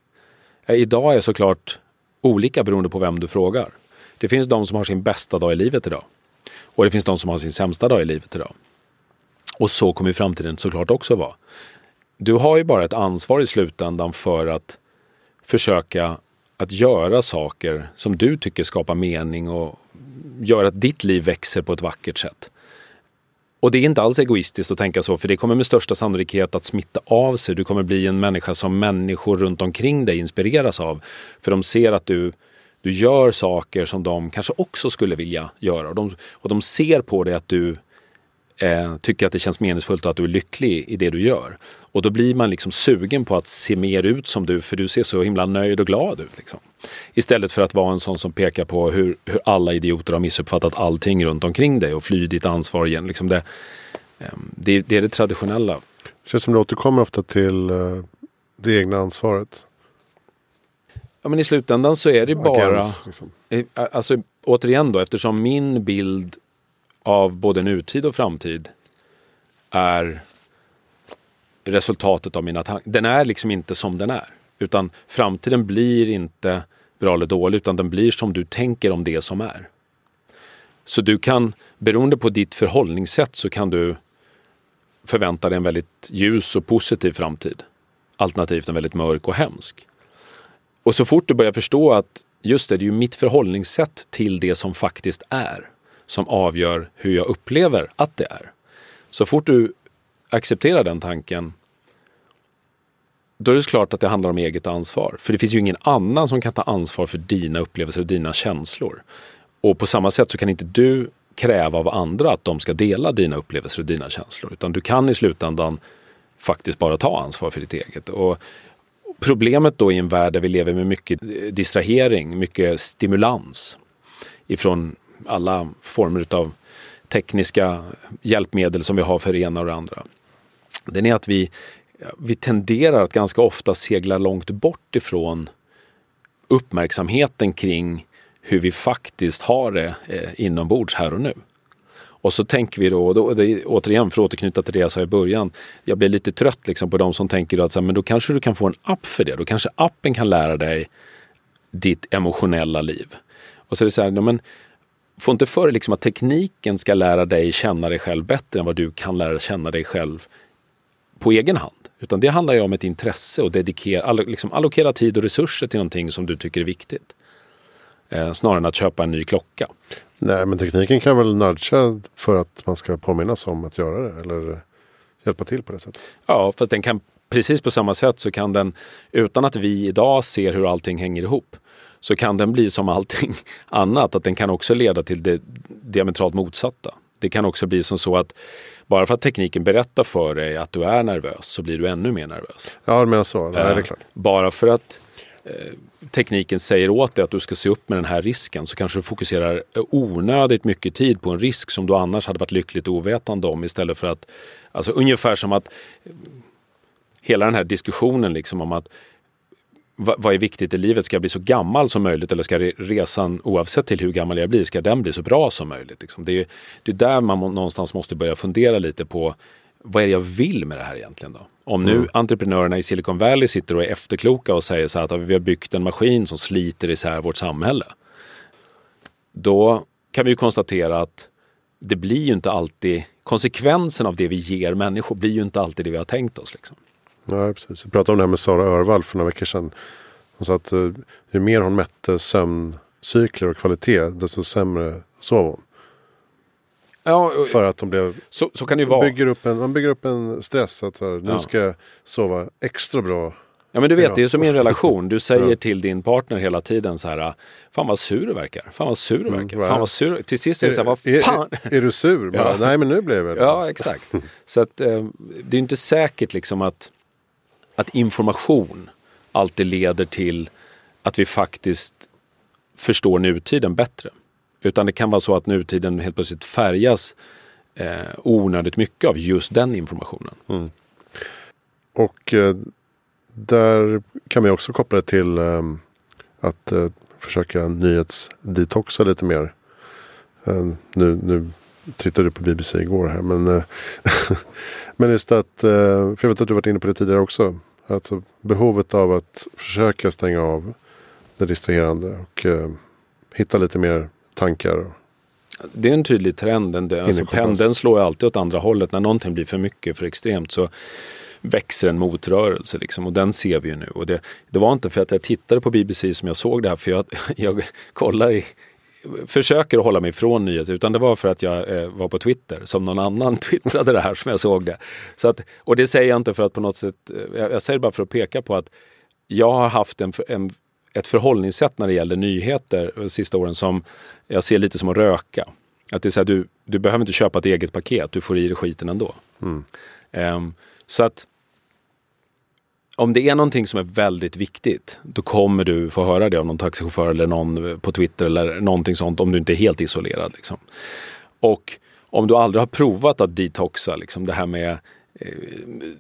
Ja, idag är såklart olika beroende på vem du frågar. Det finns de som har sin bästa dag i livet idag. Och det finns de som har sin sämsta dag i livet idag. Och så kommer framtiden såklart också vara. Du har ju bara ett ansvar i slutändan för att försöka att göra saker som du tycker skapar mening och gör att ditt liv växer på ett vackert sätt. Och det är inte alls egoistiskt att tänka så, för det kommer med största sannolikhet att smitta av sig. Du kommer bli en människa som människor runt omkring dig inspireras av. För de ser att du, du gör saker som de kanske också skulle vilja göra. Och de, och de ser på dig att du eh, tycker att det känns meningsfullt och att du är lycklig i det du gör. Och då blir man liksom sugen på att se mer ut som du, för du ser så himla nöjd och glad ut. Liksom. Istället för att vara en sån som pekar på hur, hur alla idioter har missuppfattat allting runt omkring dig och fly ditt ansvar igen. Liksom det, eh, det, det, är det traditionella. Det känns som du återkommer ofta till uh, det egna ansvaret. Ja, men i slutändan så är det bara... Agens, liksom. Alltså, återigen då, eftersom min bild av både nutid och framtid är resultatet av mina tankar. Den är liksom inte som den är. Utan framtiden blir inte bra eller dålig, utan den blir som du tänker om det som är. Så du kan, beroende på ditt förhållningssätt, så kan du förvänta dig en väldigt ljus och positiv framtid. Alternativt en väldigt mörk och hemsk. Och så fort du börjar förstå att just det, det är ju mitt förhållningssätt till det som faktiskt är som avgör hur jag upplever att det är. Så fort du accepterar den tanken, då är det klart att det handlar om eget ansvar. För det finns ju ingen annan som kan ta ansvar för dina upplevelser och dina känslor. Och på samma sätt så kan inte du kräva av andra att de ska dela dina upplevelser och dina känslor. Utan du kan i slutändan faktiskt bara ta ansvar för ditt eget. Och problemet då i en värld där vi lever med mycket distrahering, mycket stimulans ifrån alla former av tekniska hjälpmedel som vi har för det ena och det andra. Den är att vi, vi tenderar att ganska ofta segla långt bort ifrån uppmärksamheten kring hur vi faktiskt har det eh, inombords här och nu. Och så tänker vi då, och då det, återigen för att återknyta till det jag sa i början, jag blir lite trött liksom på de som tänker att så här, men då kanske du kan få en app för det. Då kanske appen kan lära dig ditt emotionella liv. Och så är det så här, men Få inte för liksom att tekniken ska lära dig känna dig själv bättre än vad du kan lära känna dig själv på egen hand. Utan det handlar ju om ett intresse och dedikera, liksom allokera tid och resurser till någonting som du tycker är viktigt. Eh, snarare än att köpa en ny klocka. Nej, men tekniken kan väl nudga för att man ska påminnas om att göra det eller hjälpa till på det sättet. Ja, fast den kan precis på samma sätt så kan den utan att vi idag ser hur allting hänger ihop så kan den bli som allting annat, att den kan också leda till det diametralt motsatta. Det kan också bli som så att bara för att tekniken berättar för dig att du är nervös så blir du ännu mer nervös. Ja, men så. Ja, det är klart. Bara för att eh, tekniken säger åt dig att du ska se upp med den här risken så kanske du fokuserar onödigt mycket tid på en risk som du annars hade varit lyckligt ovetande om istället för att, alltså ungefär som att hela den här diskussionen liksom om att vad är viktigt i livet? Ska jag bli så gammal som möjligt eller ska resan, oavsett till hur gammal jag blir, ska den bli så bra som möjligt? Liksom? Det, är, det är där man någonstans måste börja fundera lite på vad är det jag vill med det här egentligen? då? Om nu mm. entreprenörerna i Silicon Valley sitter och är efterkloka och säger så här att vi har byggt en maskin som sliter isär vårt samhälle. Då kan vi konstatera att det blir ju inte alltid konsekvensen av det vi ger människor blir ju inte alltid det vi har tänkt oss. Liksom. Ja, precis. Vi pratade om det här med Sara Örvall för några veckor sedan. Hon sa att uh, ju mer hon mätte sömncykler och kvalitet desto sämre sov hon. Ja, för att de blev... Så, så kan det ju vara. Bygger upp en, man bygger upp en stress att här, nu ja. ska jag sova extra bra. Ja men du vet, det är som i en relation. Du säger ja. till din partner hela tiden så här. Fan vad sur du verkar. Fan vad sur du mm, verkar. Mm, fan vad sur. Till sist är det så här, vad fan. Är, är, du sur? ja. Nej men nu blev det. Ja exakt. Så att eh, det är inte säkert liksom att, att information alltid leder till att vi faktiskt förstår nutiden bättre. Utan det kan vara så att nutiden helt plötsligt färgas eh, onödigt mycket av just den informationen. Mm. Och eh, där kan vi också koppla det till eh, att eh, försöka nyhetsdetoxa lite mer. Eh, nu, nu tittade på BBC igår här men, eh, men just att, eh, för jag vet att du varit inne på det tidigare också. Alltså behovet av att försöka stänga av det distraherande och hitta lite mer tankar. Det är en tydlig trend. Alltså, pendeln slår alltid åt andra hållet. När någonting blir för mycket, för extremt så växer en motrörelse. Liksom, och den ser vi ju nu. Och det, det, var inte för att jag tittade på BBC som jag såg det här. För jag, jag kollar i, försöker hålla mig ifrån nyheter. Utan det var för att jag eh, var på Twitter som någon annan twittrade det här som jag såg det. Så att, och det säger jag inte för att på något sätt, eh, jag, jag säger bara för att peka på att jag har haft en, en ett förhållningssätt när det gäller nyheter de sista åren som jag ser lite som att röka. Att det är så här, du, du behöver inte köpa ett eget paket, du får i dig skiten ändå. Mm. Um, så att om det är någonting som är väldigt viktigt, då kommer du få höra det av någon taxichaufför eller någon på Twitter eller någonting sånt om du inte är helt isolerad. Liksom. Och om du aldrig har provat att detoxa, liksom det här med eh,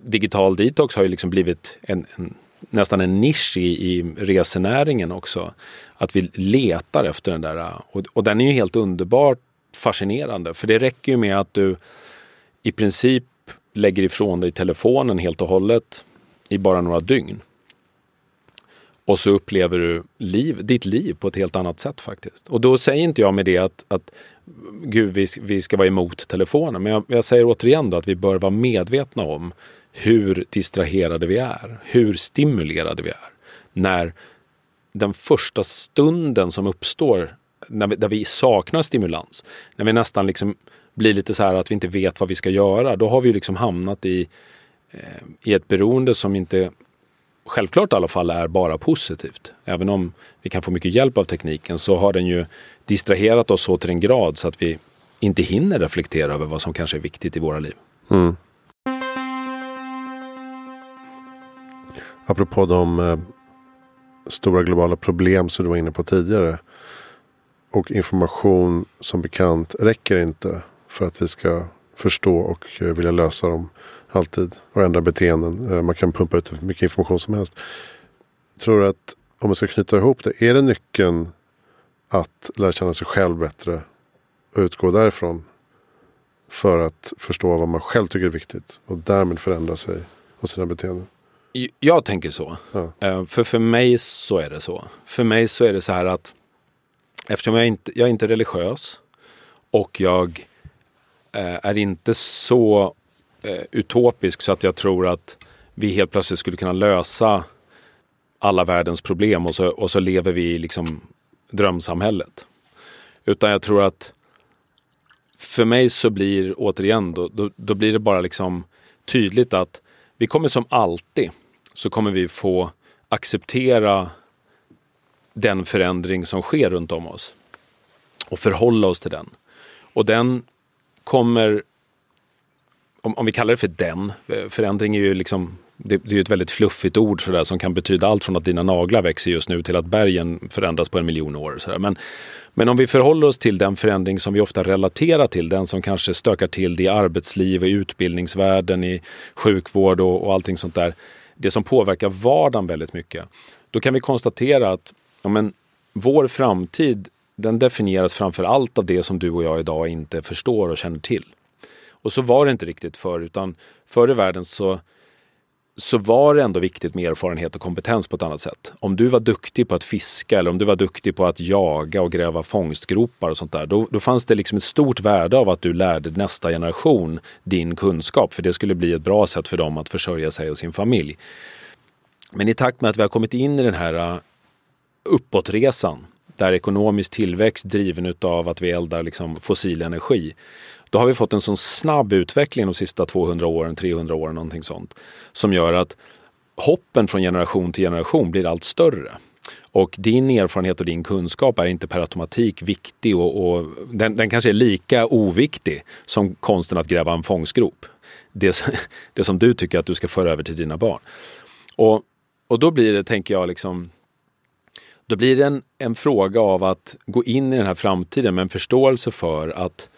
digital detox har ju liksom blivit en, en nästan en nisch i, i resenäringen också. Att vi letar efter den där. Och, och den är ju helt underbart fascinerande. För det räcker ju med att du i princip lägger ifrån dig telefonen helt och hållet i bara några dygn. Och så upplever du liv, ditt liv på ett helt annat sätt faktiskt. Och då säger inte jag med det att, att gud, vi, vi ska vara emot telefonen. Men jag, jag säger återigen då att vi bör vara medvetna om hur distraherade vi är, hur stimulerade vi är. När den första stunden som uppstår, när vi, där vi saknar stimulans, när vi nästan liksom blir lite så här att vi inte vet vad vi ska göra, då har vi liksom hamnat i, Eh, i ett beroende som inte självklart i alla fall är bara positivt. Även om vi kan få mycket hjälp av tekniken så har den ju distraherat oss så till en grad så att vi inte hinner reflektera över vad som kanske är viktigt i våra liv. Mm. Apropå de eh, stora globala problem som du var inne på tidigare. Och information som bekant räcker inte för att vi ska förstå och eh, vilja lösa dem alltid. Och ändra beteenden. Eh, man kan pumpa ut hur mycket information som helst. Tror du att om man ska knyta ihop det. Är det nyckeln att lära känna sig själv bättre och utgå därifrån? För att förstå vad man själv tycker är viktigt och därmed förändra sig och sina beteenden. Jag tänker så. Ja. Eh, för för mig så är det så. För mig så är det så här att eftersom jag inte jag är inte religiös och jag Eh, är inte så eh, utopisk så att jag tror att vi helt plötsligt skulle kunna lösa alla världens problem och så, och så lever vi i liksom drömsamhället. Utan jag tror att för mig så blir återigen då, då, då blir det bara liksom tydligt att vi kommer som alltid så kommer vi få acceptera den förändring som sker runt om oss och förhålla oss till den. Och den kommer, om, om vi kallar det för den, eh, förändring är ju liksom det, det är ett väldigt fluffigt ord sådär, som kan betyda allt från att dina naglar växer just nu till att bergen förändras på en miljon år. Sådär. Men, men om vi förhåller oss till den förändring som vi ofta relaterar till, den som kanske stökar till det i arbetsliv, i utbildningsvärlden, i sjukvård och, och allting sånt där det som påverkar vardagen väldigt mycket. Då kan vi konstatera att ja, men, vår framtid den definieras framför allt av det som du och jag idag inte förstår och känner till. Och så var det inte riktigt förr, utan förr i världen så så var det ändå viktigt med erfarenhet och kompetens på ett annat sätt. Om du var duktig på att fiska eller om du var duktig på att jaga och gräva fångstgropar och sånt där, då, då fanns det liksom ett stort värde av att du lärde nästa generation din kunskap, för det skulle bli ett bra sätt för dem att försörja sig och sin familj. Men i takt med att vi har kommit in i den här äh, uppåtresan, där ekonomisk tillväxt driven av att vi eldar liksom fossil energi, då har vi fått en sån snabb utveckling de sista 200 åren, 300 åren, någonting sånt, som gör att hoppen från generation till generation blir allt större. Och din erfarenhet och din kunskap är inte per automatik viktig och, och den, den, kanske är lika oviktig som konsten att gräva en fångstgrop. Det, det som du tycker att du ska föra över till dina barn. Och, och då blir det, tänker jag, liksom då blir det en, en fråga av att gå in i den här framtiden med en förståelse för att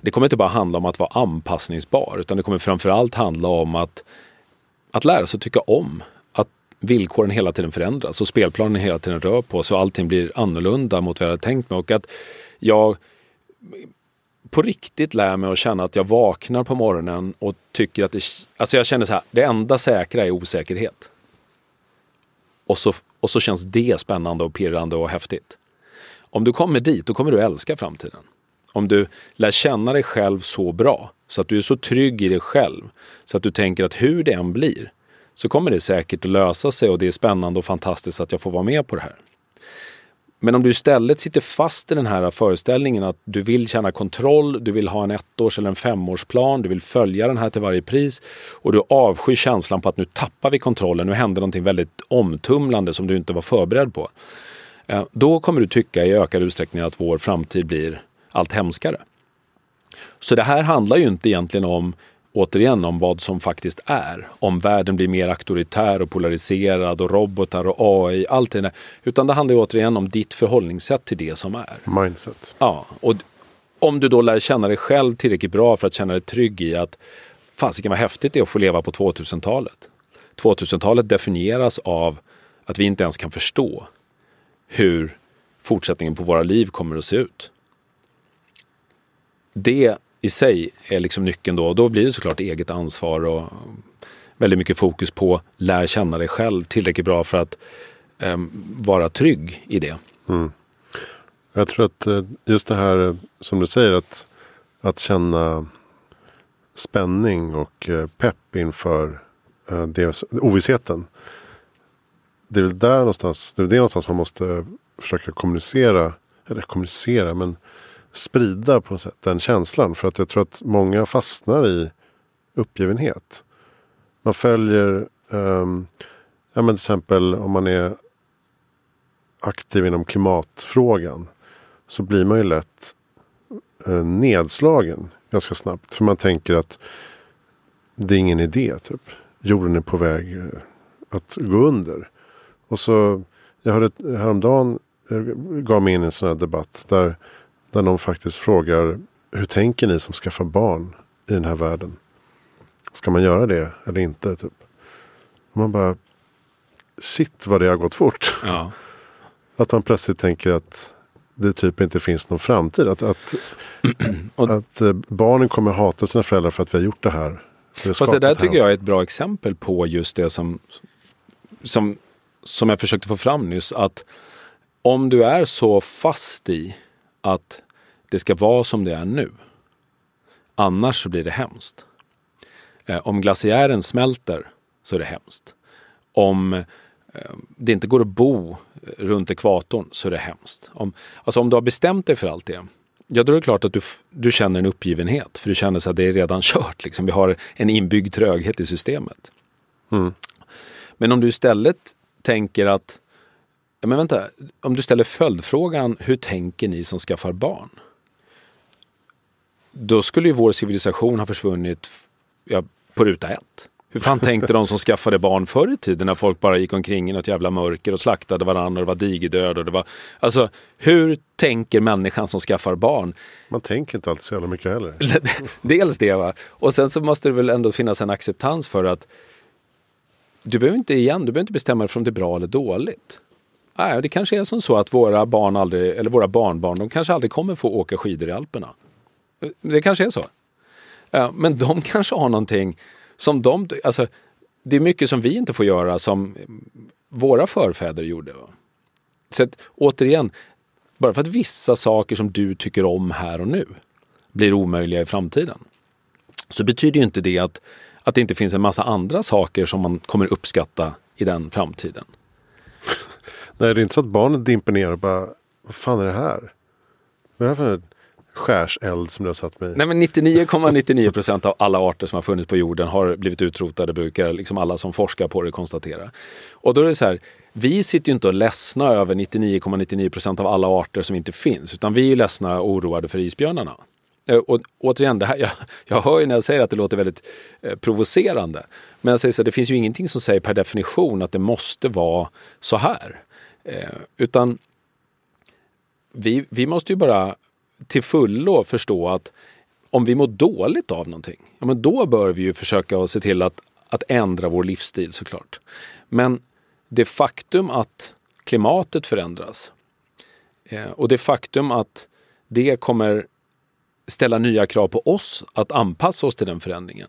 det kommer inte bara handla om att vara anpassningsbar, utan det kommer framförallt handla om att, att lära sig att tycka om. Att villkoren hela tiden förändras och spelplanen hela tiden rör på sig och allting blir annorlunda mot vad jag hade tänkt mig. Och att jag på riktigt lär mig att känna att jag vaknar på morgonen och tycker att det, alltså jag känner så här, det enda säkra är osäkerhet. Och så, och så känns det spännande och pirrande och häftigt. Om du kommer dit, då kommer du älska framtiden. Om du lär känna dig själv så bra, så att du är så trygg i dig själv, så att du tänker att hur det än blir, så kommer det säkert att lösa sig och det är spännande och fantastiskt att jag får vara med på det här. Men om du istället sitter fast i den här föreställningen att du vill känna kontroll, du vill ha en ettårs eller en femårsplan, du vill följa den här till varje pris och du avskyr känslan på att nu tappar vi kontrollen, nu händer någonting väldigt omtumlande som du inte var förberedd på. Eh, då kommer du tycka i ökad utsträckning att vår framtid blir allt hemskare. Så det här handlar ju inte egentligen om återigen om vad som faktiskt är. Om världen blir mer auktoritär och polariserad och robotar och AI, allt det där. Utan det handlar återigen om ditt förhållningssätt till det som är. Mindset. Ja, och om du då lär känna dig själv tillräckligt bra för att känna dig trygg i att fasiken vad häftigt det är att få leva på 2000-talet. 2000-talet definieras av att vi inte ens kan förstå hur fortsättningen på våra liv kommer att se ut det i sig är liksom nyckeln då. Och då blir det såklart eget ansvar och väldigt mycket fokus på lär känna dig själv tillräckligt bra för att um, vara trygg i det. Mm. Jag tror att eh, just det här eh, som du säger att, att känna spänning och eh, pepp inför det, ovissheten. Det är väl där någonstans, det är det någonstans man måste försöka kommunicera, eller kommunicera, men sprida på något sätt den känslan. För att jag tror att många fastnar i uppgivenhet. Man följer, um, ja men till exempel om man är aktiv inom klimatfrågan. Så blir man ju lätt uh, nedslagen ganska snabbt. För man tänker att det är ingen idé. Typ. Jorden är på väg uh, att gå under. Och så, jag hörde häromdagen, jag gav mig in i en sån här debatt. där där någon faktiskt frågar hur tänker ni som skaffar barn i den här världen? Ska man göra det eller inte? Typ. Och man bara shit vad det har gått fort. Ja. Att man plötsligt tänker att det typ inte finns någon framtid. Att, att, att eh, barnen kommer hata sina föräldrar för att vi har gjort det här. Fast det där tycker jag är ett bra exempel på just det som, som, som jag försökte få fram nyss. Att om du är så fast i att det ska vara som det är nu. Annars så blir det hemskt. Eh, om glaciären smälter så är det hemskt. Om eh, det inte går att bo runt ekvatorn så är det hemskt. Om, alltså om du har bestämt dig för allt det, ja då är det klart att du, du känner en uppgivenhet. För du känner så att det är redan kört. Liksom. Vi har en inbyggd tröghet i systemet. Mm. Men om du istället tänker att men vänta, om du ställer följdfrågan, hur tänker ni som skaffar barn? Då skulle ju vår civilisation ha försvunnit ja, på ruta ett. Hur fan tänkte de som skaffade barn förr i tiden när folk bara gick omkring i något jävla mörker och slaktade varandra och det var digerdöd och det var... Alltså, hur tänker människan som skaffar barn? Man tänker inte alltid så jävla mycket heller. Dels det va. Och sen så måste det väl ändå finnas en acceptans för att du behöver inte igen, du behöver inte bestämma dig för om det är bra eller dåligt. Nej, det kanske är som så att våra barn aldrig, eller våra barnbarn, de kanske aldrig kommer få åka skidor i Alperna. Det kanske är så. Men de kanske har någonting som de, alltså, det är mycket som vi inte får göra som våra förfäder gjorde. Så att, återigen, bara för att vissa saker som du tycker om här och nu blir omöjliga i framtiden så betyder ju inte det att, att det inte finns en massa andra saker som man kommer uppskatta i den framtiden. Nej, det är inte så att barnet dimper ner och bara, vad fan är det här? Vad är det för skärseld som du har satt mig i? Nej, men 99,99 procent av alla arter som har funnits på jorden har blivit utrotade, brukar liksom alla som forskar på det konstatera. Och då är det så här, vi sitter ju inte och ledsna över 99,99 procent av alla arter som inte finns, utan vi är ledsna och oroade för isbjörnarna. Eh, och återigen, det här, jag, jag hör ju när jag säger att det låter väldigt eh, provocerande. Men jag säger så här, det finns ju ingenting som säger per definition att det måste vara så här. Eh, utan vi, vi måste ju bara till fullo förstå att om vi mår dåligt av någonting, ja, men då bör vi ju försöka se till att, att ändra vår livsstil såklart. Men det faktum att klimatet förändras eh, och det faktum att det kommer ställa nya krav på oss att anpassa oss till den förändringen.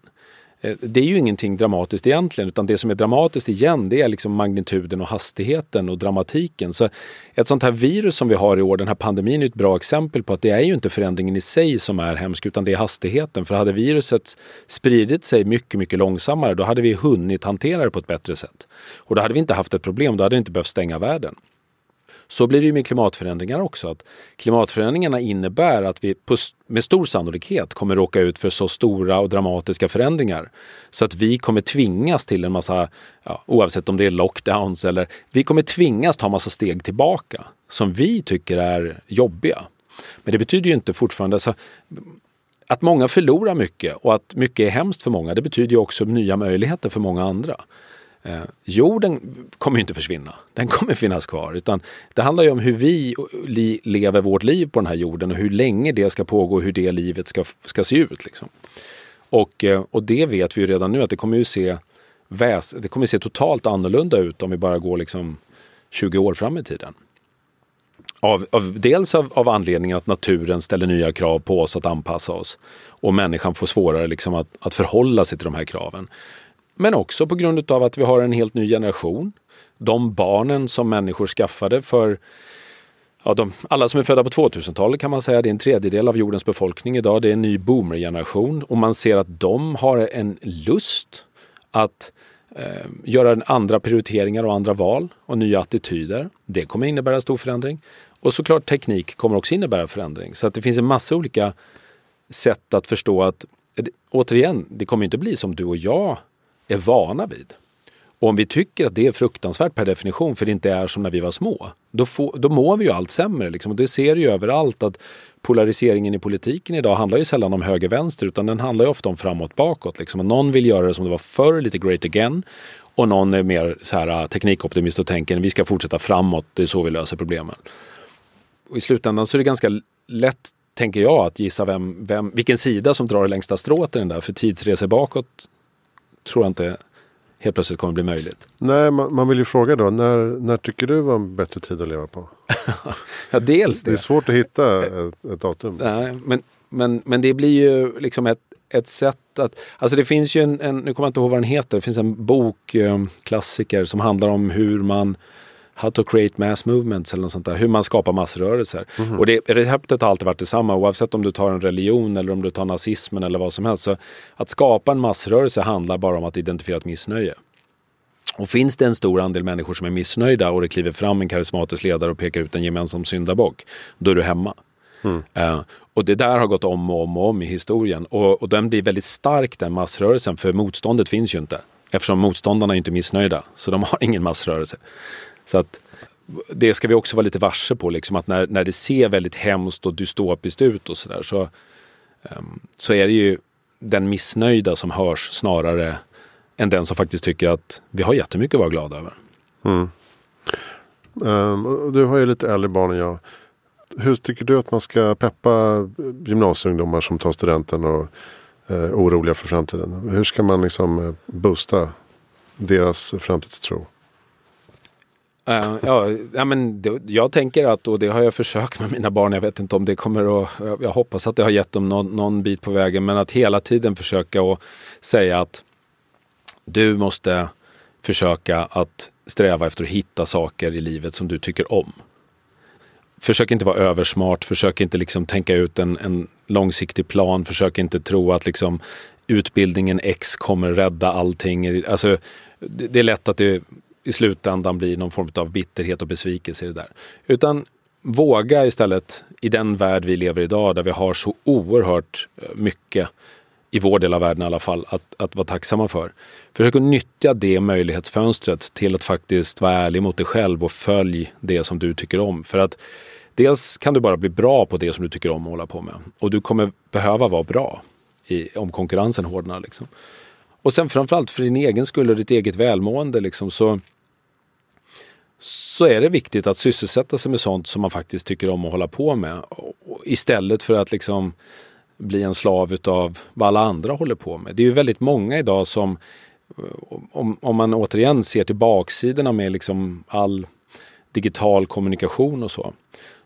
Eh, det är ju ingenting dramatiskt egentligen, utan det som är dramatiskt igen, det är liksom magnituden och hastigheten och dramatiken. Så ett sånt här virus som vi har i år, den här pandemin, är ett bra exempel på att det är ju inte förändringen i sig som är hemsk, utan det är hastigheten. För hade viruset spridit sig mycket, mycket långsammare, då hade vi hunnit hantera det på ett bättre sätt. Och då hade vi inte haft ett problem, då hade vi inte behövt stänga världen. Så blir det ju med klimatförändringar också. Att klimatförändringarna innebär att vi med stor sannolikhet kommer råka ut för så stora och dramatiska förändringar så att vi kommer tvingas till en massa, ja, oavsett om det är lockdowns eller vi kommer tvingas ta massa steg tillbaka som vi tycker är jobbiga. Men det betyder ju inte fortfarande, så, att många förlorar mycket och att mycket är hemskt för många, det betyder ju också nya möjligheter för många andra. Eh, jorden kommer inte försvinna, den kommer finnas kvar. Utan det handlar ju om hur vi li lever vårt liv på den här jorden och hur länge det ska pågå och hur det livet ska, ska se ut. Liksom. Och, eh, och det vet vi ju redan nu att det kommer ju se, väs det kommer se totalt annorlunda ut om vi bara går liksom 20 år fram i tiden. Av, av, dels av, av anledningen att naturen ställer nya krav på oss att anpassa oss och människan får svårare liksom att, att förhålla sig till de här kraven. Men också på grund av att vi har en helt ny generation. De barnen som människor skaffade för Ja, de, alla som är födda på 2000-talet kan man säga, det är en tredjedel av jordens befolkning idag. Det är en ny boomergeneration och man ser att de har en lust att eh, göra andra prioriteringar och andra val och nya attityder. Det kommer innebära stor förändring. Och såklart teknik kommer också innebära förändring. Så att det finns en massa olika sätt att förstå att, eh, återigen, det kommer inte bli som du och jag är vana vid. Och om vi tycker att det är fruktansvärt per definition, för det inte är som när vi var små, då, få, då mår vi ju allt sämre. Liksom. Och det ser ju överallt att polariseringen i politiken idag handlar ju sällan om höger-vänster, utan den handlar ju ofta om framåt-bakåt. Liksom. Och någon vill göra det som det var förr, lite great again. Och någon är mer så här, äh, teknikoptimist och tänker att vi ska fortsätta framåt, det är så vi löser problemen. Och I slutändan så är det ganska lätt, tänker jag, att gissa vem, vem, vilken sida som drar det längsta strået i den där. För tidsresor bakåt tror jag inte helt plötsligt kommer bli möjligt. Nej, man, man, vill ju fråga då, när, när tycker du var en bättre tid att leva på? ja, dels det. Det är svårt att hitta ett, ett datum. Nej, men, men, men det blir ju liksom ett, ett sätt att... Alltså det finns ju en, en, nu kommer jag inte ihåg vad den heter, det finns en bok, klassiker, som handlar om hur man How to create mass movements eller något sånt där. Hur man skapar massrörelser. Mm. Och det, receptet har alltid varit detsamma oavsett om du tar en religion eller om du tar nazismen eller vad som helst. Så att skapa en massrörelse handlar bara om att identifiera ett missnöje. Och finns det en stor andel människor som är missnöjda och det kliver fram en karismatisk ledare och pekar ut en gemensam syndabock, då är du hemma. Mm. Uh, och det där har gått om och om och om i historien. Och, och den blir väldigt stark den massrörelsen, för motståndet finns ju inte. Eftersom motståndarna är inte missnöjda, så de har ingen massrörelse. Så att det ska vi också vara lite varse på, liksom att när, när det ser väldigt hemskt och dystopiskt ut och sådär så, um, så är det ju den missnöjda som hörs snarare än den som faktiskt tycker att vi har jättemycket att vara glada över. Mm. Um, du har ju lite äldre barn än jag. Hur tycker du att man ska peppa gymnasieungdomar som tar studenten och är uh, oroliga för framtiden? Hur ska man liksom eh, boosta deras framtidstro? Uh, ja, ja, men det, jag tänker att, och det har jag försökt med mina barn, jag vet inte om det kommer att, jag hoppas att det har gett dem någon, någon bit på vägen, men att hela tiden försöka att säga att Du måste försöka att sträva efter att hitta saker i livet som du tycker om. Försök inte vara översmart, försök inte liksom tänka ut en, en långsiktig plan, försök inte tro att liksom utbildningen X kommer rädda allting. Alltså, det, det är lätt att det i slutändan blir någon form av bitterhet och besvikelse i det där. Utan våga istället i den värld vi lever i idag där vi har så oerhört eh, mycket i vår del av världen i alla fall, att, att vara tacksamma för. Försök att nyttja det möjlighetsfönstret till att faktiskt vara ärlig mot dig själv och följ det som du tycker om. För att dels kan du bara bli bra på det som du tycker om att hålla på med. Och du kommer behöva vara bra i, om konkurrensen hårdnar. Liksom. Och sen framförallt för din egen skull och ditt eget välmående liksom, så, så är det viktigt att sysselsätta sig med sånt som man faktiskt tycker om att hålla på med. Istället för att liksom bli en slav utav vad alla andra håller på med. Det är ju väldigt många idag som, om, om man återigen ser till baksidorna med liksom all digital kommunikation och så,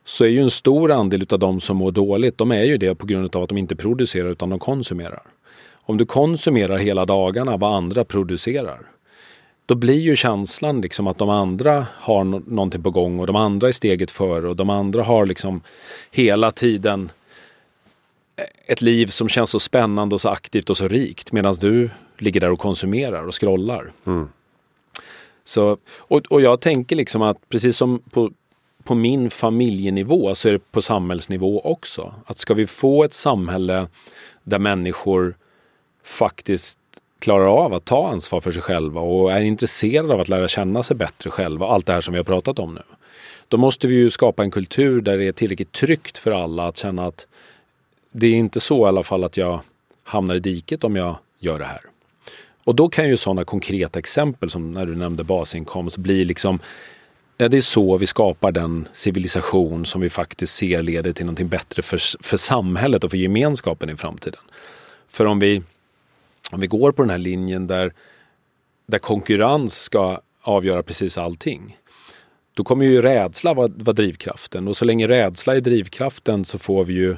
så är ju en stor andel av de som mår dåligt, de är ju det på grund av att de inte producerar utan de konsumerar. Om du konsumerar hela dagarna vad andra producerar, då blir ju känslan liksom att de andra har någonting på gång och de andra är steget före och de andra har liksom hela tiden ett liv som känns så spännande och så aktivt och så rikt medan du ligger där och konsumerar och scrollar. Mm. Så, och, och jag tänker liksom att precis som på, på min familjenivå så är det på samhällsnivå också. Att ska vi få ett samhälle där människor faktiskt klarar av att ta ansvar för sig själva och är intresserade av att lära känna sig bättre själva, allt det här som vi har pratat om nu. Då måste vi ju skapa en kultur där det är tillräckligt tryggt för alla att känna att det är inte så i alla fall att jag hamnar i diket om jag gör det här. Och då kan ju sådana konkreta exempel som när du nämnde basinkomst bli liksom Ja, det är så vi skapar den civilisation som vi faktiskt ser leder till någonting bättre för, för samhället och för gemenskapen i framtiden. För om vi, om vi går på den här linjen där, där konkurrens ska avgöra precis allting, då kommer ju rädsla vara, vara drivkraften. Och så länge rädsla är drivkraften så får vi ju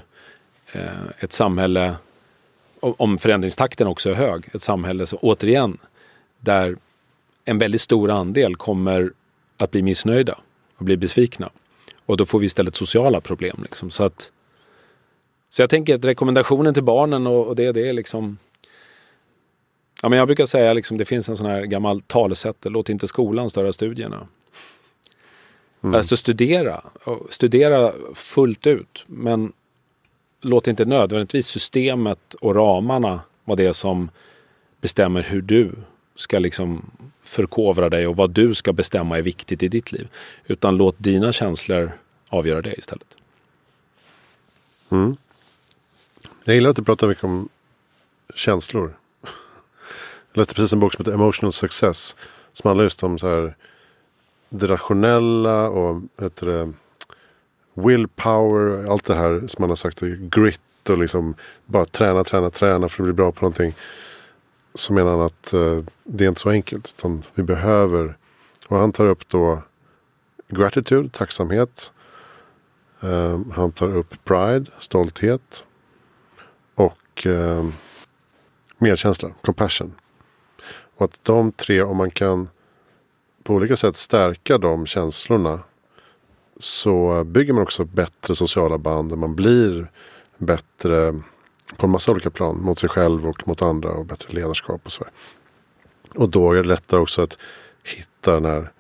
eh, ett samhälle, om förändringstakten också är hög, ett samhälle som återigen, där en väldigt stor andel kommer att bli missnöjda och bli besvikna. Och då får vi istället sociala problem. Liksom. Så, att, så jag tänker att rekommendationen till barnen och, och det, det är liksom Ja, men jag brukar säga liksom, det finns en sån här gammal talesätt, låt inte skolan störa studierna. Mm. Alltså studera, studera fullt ut. Men låt inte nödvändigtvis systemet och ramarna vara det som bestämmer hur du ska liksom förkovra dig och vad du ska bestämma är viktigt i ditt liv. Utan låt dina känslor avgöra det istället. Mm. Jag gillar att du pratar mycket om känslor. Jag läste precis en bok som heter Emotional Success. Som handlar just om så här, det rationella och heter det, willpower. Allt det här som man har sagt. Grit och liksom bara träna, träna, träna för att bli bra på någonting så menar han att eh, det är inte så enkelt. Utan vi behöver, och han tar upp då gratitude, tacksamhet. Eh, han tar upp pride, stolthet. Och eh, medkänsla, compassion. Och att de tre, om man kan på olika sätt stärka de känslorna så bygger man också bättre sociala band. Man blir bättre på en massa olika plan. Mot sig själv och mot andra och bättre ledarskap och så. Och då är det lättare också att hitta den här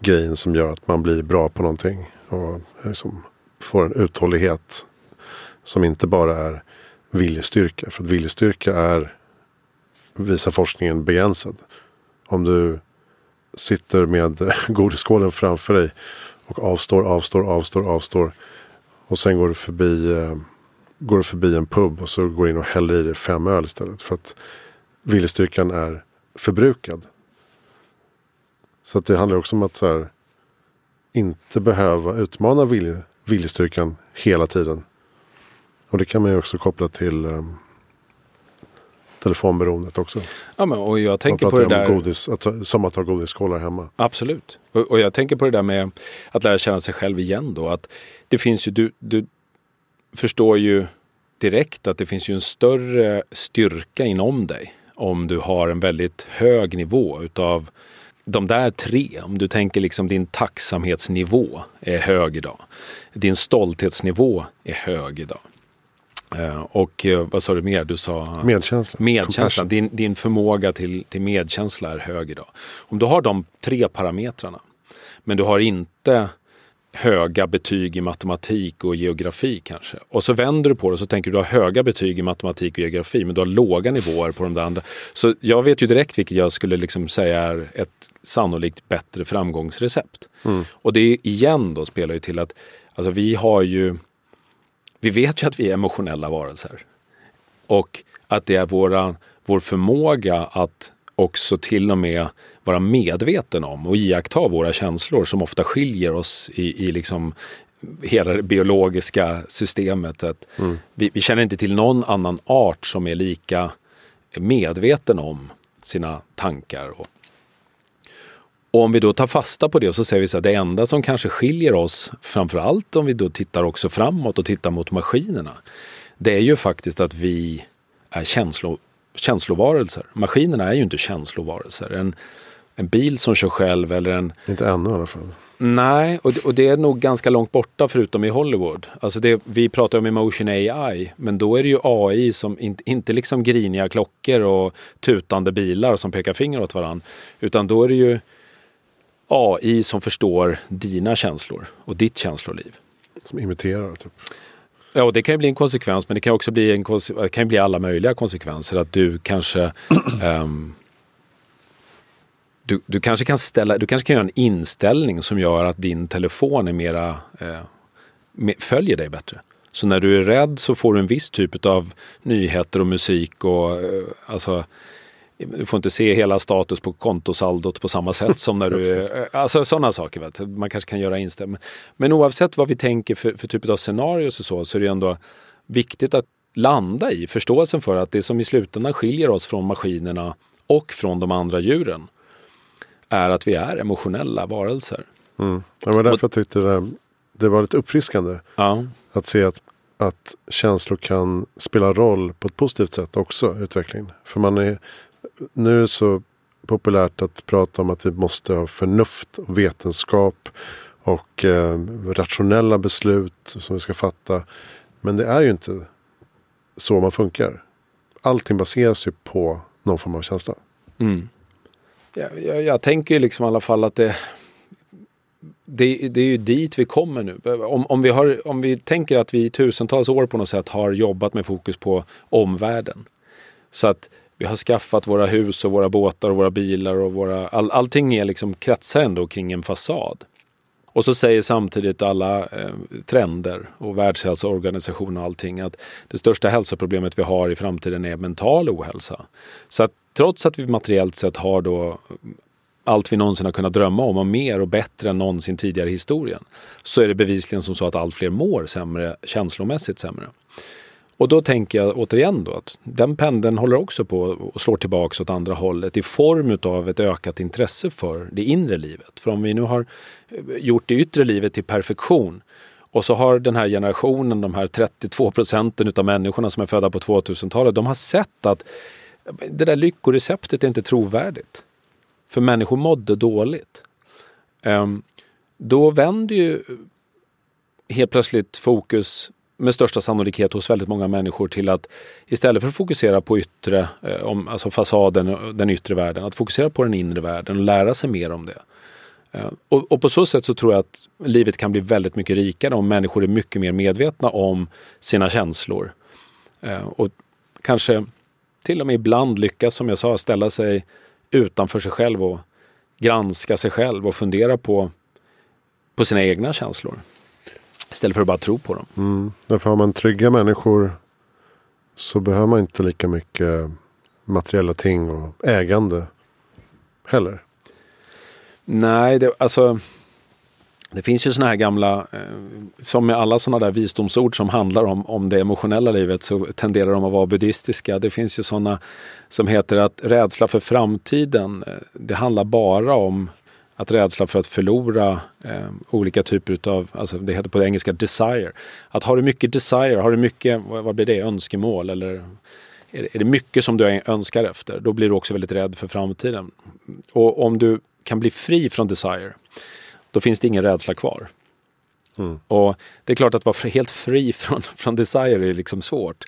grejen som gör att man blir bra på någonting. Och liksom får en uthållighet som inte bara är viljestyrka. För att viljestyrka är, visar forskningen, begränsad. Om du sitter med godisskålen framför dig och avstår, avstår, avstår, avstår. Och sen går du förbi eh, går du förbi en pub och så går du in och häller i dig fem öl istället. För att viljestyrkan är förbrukad. Så att det handlar också om att så här, inte behöva utmana vilje, viljestyrkan hela tiden. Och det kan man ju också koppla till um, telefonberoendet också. Ja, men, och jag tänker på det där... Godis, att, som att ha godisskålar hemma. Absolut. Och, och, jag tänker på det där med att lära känna sig själv igen då. Att det finns ju, du, du, förstår ju direkt att det finns ju en större styrka inom dig om du har en väldigt hög nivå utav de där tre, om du tänker liksom din tacksamhetsnivå är hög idag. Din stolthetsnivå är hög idag. Eh, och eh, vad sa du mer? Du sa medkänsla. medkänsla. Din, din förmåga till, till medkänsla är hög idag. Om du har de tre parametrarna, men du har inte höga betyg i matematik och geografi kanske. Och så vänder du på det och så tänker du, du har höga betyg i matematik och geografi men du har låga nivåer på de där andra. Så jag vet ju direkt vilket jag skulle liksom säga är ett sannolikt bättre framgångsrecept. Mm. Och det igen då spelar ju till att alltså vi har ju vi vet ju att vi är emotionella varelser. Och att det är våra, vår förmåga att också till och med vara medveten om och iaktta våra känslor som ofta skiljer oss i, i liksom hela det biologiska systemet. Att mm. vi, vi, känner inte till någon annan art som är lika medveten om sina tankar. Och, och om vi då tar fasta på det och så säger vi så att det enda som kanske skiljer oss, framförallt om vi då tittar också framåt och tittar mot maskinerna, det är ju faktiskt att vi är känslo, känslovarelser. Maskinerna är ju inte känslovarelser. En, en bil som kör själv eller en... Inte ännu i alla fall. Nej, och, och det är nog ganska långt borta förutom i Hollywood. Alltså det, vi pratar om emotion AI, men då är det ju AI som in, inte liksom griniga klockor och tutande bilar som pekar finger åt varandra. Utan då är det ju AI som förstår dina känslor och ditt känsloliv. Som imiterar? Typ. Ja, och det kan ju bli en konsekvens, men det kan också bli, en, det kan bli alla möjliga konsekvenser. Att du kanske um, du, du, kanske kan ställa, du kanske kan göra en inställning som gör att din telefon är mera, eh, följer dig bättre. Så när du är rädd så får du en viss typ av nyheter och musik och eh, alltså du får inte se hela status på kontosaldot på samma sätt som när du... är... alltså sådana saker. Vet. Man kanske kan göra inställningar. Men oavsett vad vi tänker för, för typ av scenarier och så, så är det ändå viktigt att landa i förståelsen för att det som i slutändan skiljer oss från maskinerna och från de andra djuren är att vi är emotionella varelser. Mm. Det var därför jag tyckte det, det var lite uppfriskande. Ja. Att se att, att känslor kan spela roll på ett positivt sätt också utvecklingen. För man är, nu är det så populärt att prata om att vi måste ha förnuft och vetenskap och eh, rationella beslut som vi ska fatta. Men det är ju inte så man funkar. Allting baseras ju på någon form av känsla. Mm. Jag, jag, jag tänker liksom i alla fall att det, det, det, är ju dit vi kommer nu. Om, om, vi har, om vi tänker att vi i tusentals år på något sätt har jobbat med fokus på omvärlden. Så att vi har skaffat våra hus och våra båtar och våra bilar och våra... All, allting är liksom kretsar ändå kring en fasad. Och så säger samtidigt alla eh, trender och Världshälsoorganisationen och allting att det största hälsoproblemet vi har i framtiden är mental ohälsa. Så att trots att vi materiellt sett har då allt vi någonsin har kunnat drömma om och mer och bättre än någonsin tidigare i historien så är det bevisligen som så att allt fler mår sämre, känslomässigt sämre. Och då tänker jag återigen då att den pendeln håller också på och slår tillbaka åt andra hållet i form av ett ökat intresse för det inre livet. För om vi nu har eh, gjort det yttre livet till perfektion och så har den här generationen, de här 32 procenten utav människorna som är födda på 2000-talet, de har sett att det där lyckoreceptet är inte trovärdigt. För människor mådde dåligt. Ehm, då vänder ju helt plötsligt fokus med största sannolikhet hos väldigt många människor till att istället för att fokusera på yttre, eh, om, alltså fasaden, eh, den yttre världen, att fokusera på den inre världen och lära sig mer om det. Eh, och, och, på så sätt så tror jag att livet kan bli väldigt mycket rikare om människor är mycket mer medvetna om sina känslor. Och kanske till och med ibland lyckas, som jag sa, ställa sig utanför sig själv och granska sig själv och fundera på, på sina egna känslor. Istället för att bara tro på dem. Mm. Därför har man trygga människor så behöver man inte lika mycket materiella ting och ägande heller. Nej, det, alltså det finns ju såna här gamla, eh, som med alla sådana där visdomsord som handlar om, om det emotionella livet så tenderar de att vara buddhistiska. Det finns ju sådana som heter att rädsla för framtiden, eh, det handlar bara om att rädsla för att förlora eh, olika typer av, alltså det heter på engelska desire. Att har du mycket desire, har du mycket, vad blir det, önskemål eller är, är det mycket som du önskar efter, då blir du också väldigt rädd för framtiden. Och om du kan bli fri från desire, då finns det ingen rädsla kvar. Mm. Och det är klart att vara helt fri från, från desire är liksom svårt.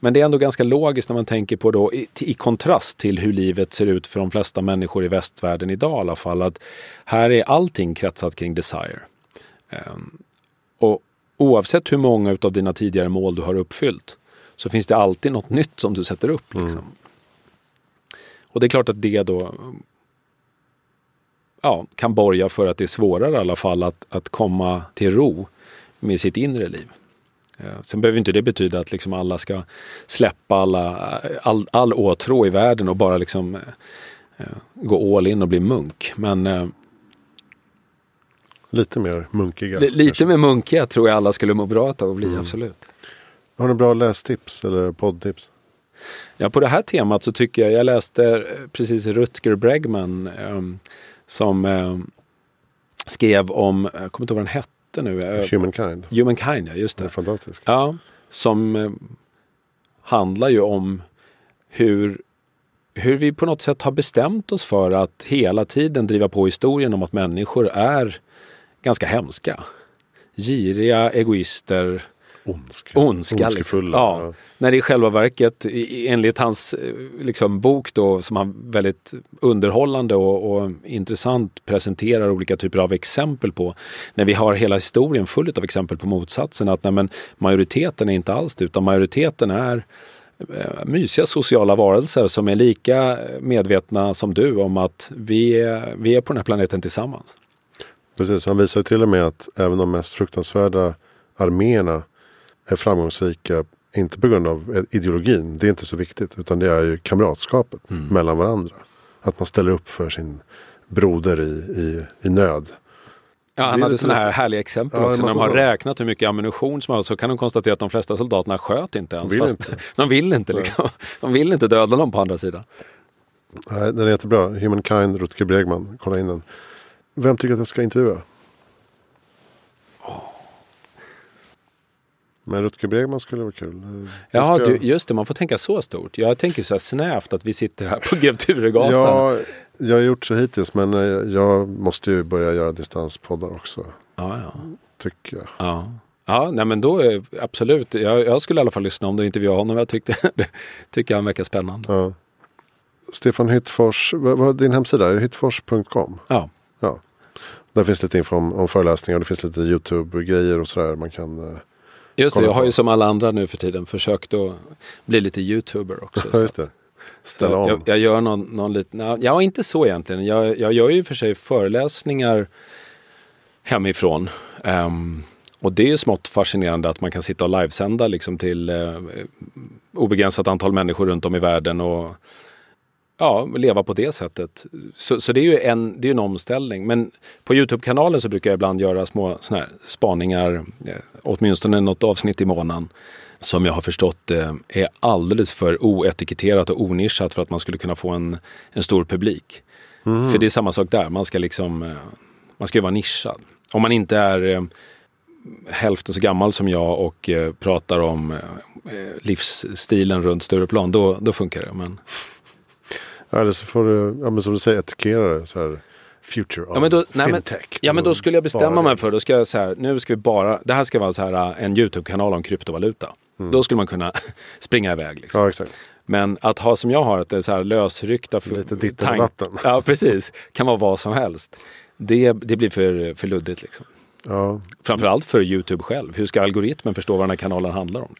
Men det är ändå ganska logiskt när man tänker på då i, i, kontrast till hur livet ser ut för de flesta människor i västvärlden idag i alla fall. Att här är allting kretsat kring desire. Um, och oavsett hur många av dina tidigare mål du har uppfyllt så finns det alltid något nytt som du sätter upp. Liksom. Mm. Och det är klart att det då ja, kan borga för att det är svårare i alla fall att, att komma till ro med sitt inre liv. Eh, sen behöver inte det betyda att liksom alla ska släppa alla, all, all åtrå i världen och bara liksom, eh, eh gå all in och bli munk. Men Lite mer munkiga. Lite kanske. mer munkiga tror jag alla skulle må bra av att bli, mm. absolut. Har du bra lästips eller poddtips? Ja, på det här temat så tycker jag, jag läste precis Rutger Bregman eh, som eh, skrev om, jag kommer inte ihåg vad den hette nu. Eh, Humankind. Humankind, ja just det. det är fantastiskt. Ja, som eh, handlar ju om hur hur vi på något sätt har bestämt oss för att hela tiden driva på historien om att människor är ganska hemska. Giriga, egoister, Ondska. Ondska liksom. ja. När det i själva verket, enligt hans eh, liksom, bok då, som han väldigt underhållande och, och, intressant presenterar olika typer av exempel på. När vi har hela historien full av exempel på motsatsen. Att nej, men, majoriteten är inte alls det, utan majoriteten är eh, mysiga sociala varelser som är lika medvetna som du om att vi är, vi är på den här planeten tillsammans. Precis, han visar till och med att även de mest fruktansvärda arméerna är framgångsrika inte på grund av ideologin, det är inte så viktigt, utan det är ju kamratskapet mm. mellan varandra. Att man ställer upp för sin broder i, i, i nöd. Ja, han hade sådana här härliga exempel ja, också. När de har så. räknat hur mycket ammunition som har så kan de konstatera att de flesta soldaterna sköt inte ens. De vill fast inte. de vill inte, liksom. de vill inte döda dem på andra sidan. Nej, den är jättebra. Humankind, Rutger Bregman. Kolla in den. Vem tycker att jag ska intervjua? Men Rutger Bregman skulle vara kul. Ja, ska... du, just det. Man får tänka så stort. Jag tänker så här snävt att vi sitter här på Grev Turegatan. Ja, jag har gjort så hittills men eh, jag måste ju börja göra distanspoddar också. Ja, ja. Tycker jag. Ja. Ja, nej men då är, absolut. Jag, jag, skulle i alla fall lyssna om du intervjuade honom. Jag tyckte, tycker han verkar spännande. Ja. Stefan Hyttfors, vad, vad din hemsida? Är det hyttfors.com? Ja. ja. Där finns lite info om, om föreläsningar. Det finns lite YouTube-grejer och sådär man kan eh, Just det, jag har ju som alla andra nu för tiden försökt att bli lite YouTuber också. Just det. Ställa om. Jag, jag, gör någon, någon liten, ja inte så egentligen. Jag, jag gör ju för sig föreläsningar hemifrån. Um, och det är ju smått fascinerande att man kan sitta och livesända liksom till uh, obegränsat antal människor runt om i världen. Och ja, leva på det sättet. Så, så det är ju en, det är en omställning. Men på Youtube-kanalen så brukar jag ibland göra små såna här spaningar, eh, åtminstone något avsnitt i månaden som jag har förstått eh, är alldeles för oetiketterat och onischat för att man skulle kunna få en, en stor publik. Mm. För det är samma sak där, man ska liksom eh, man ska ju vara nischad. Om man inte är eh, hälften så gammal som jag och eh, pratar om eh, livsstilen runt Stureplan, då, då funkar det. Men... Eller så får du, ja, men som du säger, etikera det. Så här, future of ja, men då, nej, fintech. Men, ja men då skulle jag bestämma mig för, då ska jag så här, nu ska vi bara, det här ska vara så här äh, en YouTube-kanal om kryptovaluta. Mm. Då skulle man kunna springa iväg. Liksom. Ja, exakt. Men att ha som jag har, att det är så här lösryckta Lite ditten och datten. Ja, precis. Kan vara vad som helst. Det, det blir för, för luddigt liksom. Ja. Framförallt för YouTube själv. Hur ska algoritmen förstå vad den här kanalen handlar om?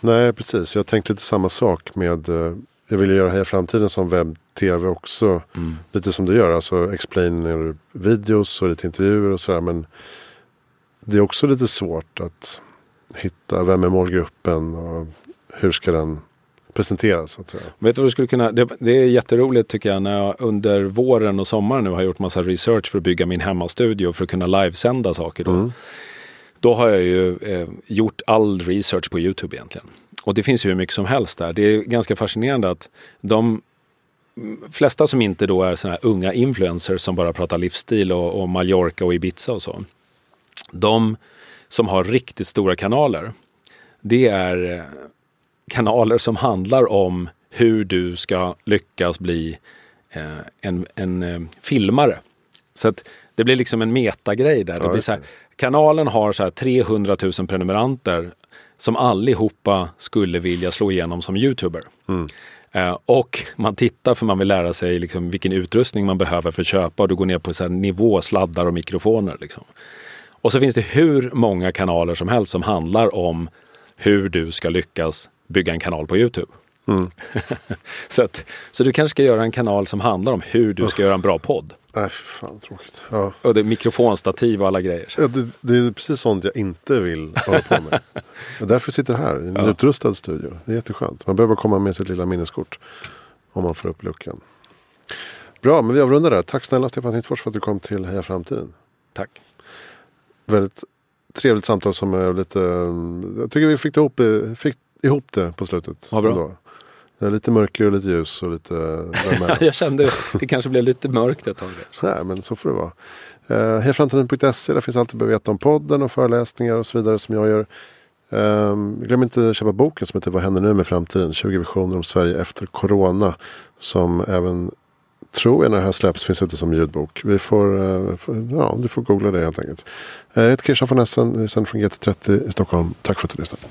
Nej, precis. Jag tänkte lite samma sak med eh, jag vill göra Heja Framtiden som webb-tv också. Mm. Lite som du gör, alltså explainer videos och lite intervjuer och sådär. Men det är också lite svårt att hitta vem är målgruppen och hur ska den presenteras. Så att säga. Vet du vad du skulle kunna, det, det, är jätteroligt tycker jag när jag under våren och sommaren nu har gjort massa research för att bygga min hemmastudio för att kunna livesända saker. Då, mm. då har jag ju eh, gjort all research på Youtube egentligen. Och det finns ju hur mycket som helst där. Det är ganska fascinerande att de flesta som inte då är såna här unga influencers som bara pratar livsstil och, och Mallorca och Ibiza och så. De som har riktigt stora kanaler, det är kanaler som handlar om hur du ska lyckas bli eh, en, en eh, filmare. Så att det blir liksom en metagrej där. det blir så här, kanalen har så 300 000 prenumeranter som allihopa skulle vilja slå igenom som youtuber. Mm. Eh, och man tittar för man vill lära sig liksom vilken utrustning man behöver för att köpa och du går ner på så här nivå, sladdar och mikrofoner. Liksom. Och så finns det hur många kanaler som helst som handlar om hur du ska lyckas bygga en kanal på Youtube. Mm. så, att, så du kanske ska göra en kanal som handlar om hur du ska göra en bra podd. Nej, fan tråkigt. Ja. Och det är mikrofonstativ och alla grejer. Ja, det, det, är precis sånt jag inte vill hålla på med. är därför jag sitter här i en ja. utrustad studio. Det är jätteskönt. Man behöver komma med sitt lilla minneskort. Om man får upp luckan. Bra, men vi avrundar där. Tack snälla Stefan Hittfors för att du kom till Heja Framtiden. Tack. Väldigt trevligt samtal som är lite... Jag tycker vi fick ihop, fick ihop det på slutet. Vad bra. Ändå. Det är lite mörker och lite ljus och lite Jag kände det kanske blev lite mörkt ett tag. Nej, men så får det vara. Uh, Hejaframtiden.se, där finns allt du behöver veta om podden och föreläsningar och så vidare som jag gör. Um, glöm inte att köpa boken som heter Vad händer nu med framtiden? 20 visioner om Sverige efter Corona. Som även, tror jag när det här släpps, finns ute som ljudbok. Vi får, uh, ja, du får googla det helt enkelt. Uh, jag heter Christian von Essen, vi sänder från GT30 i Stockholm. Tack för att du lyssnade.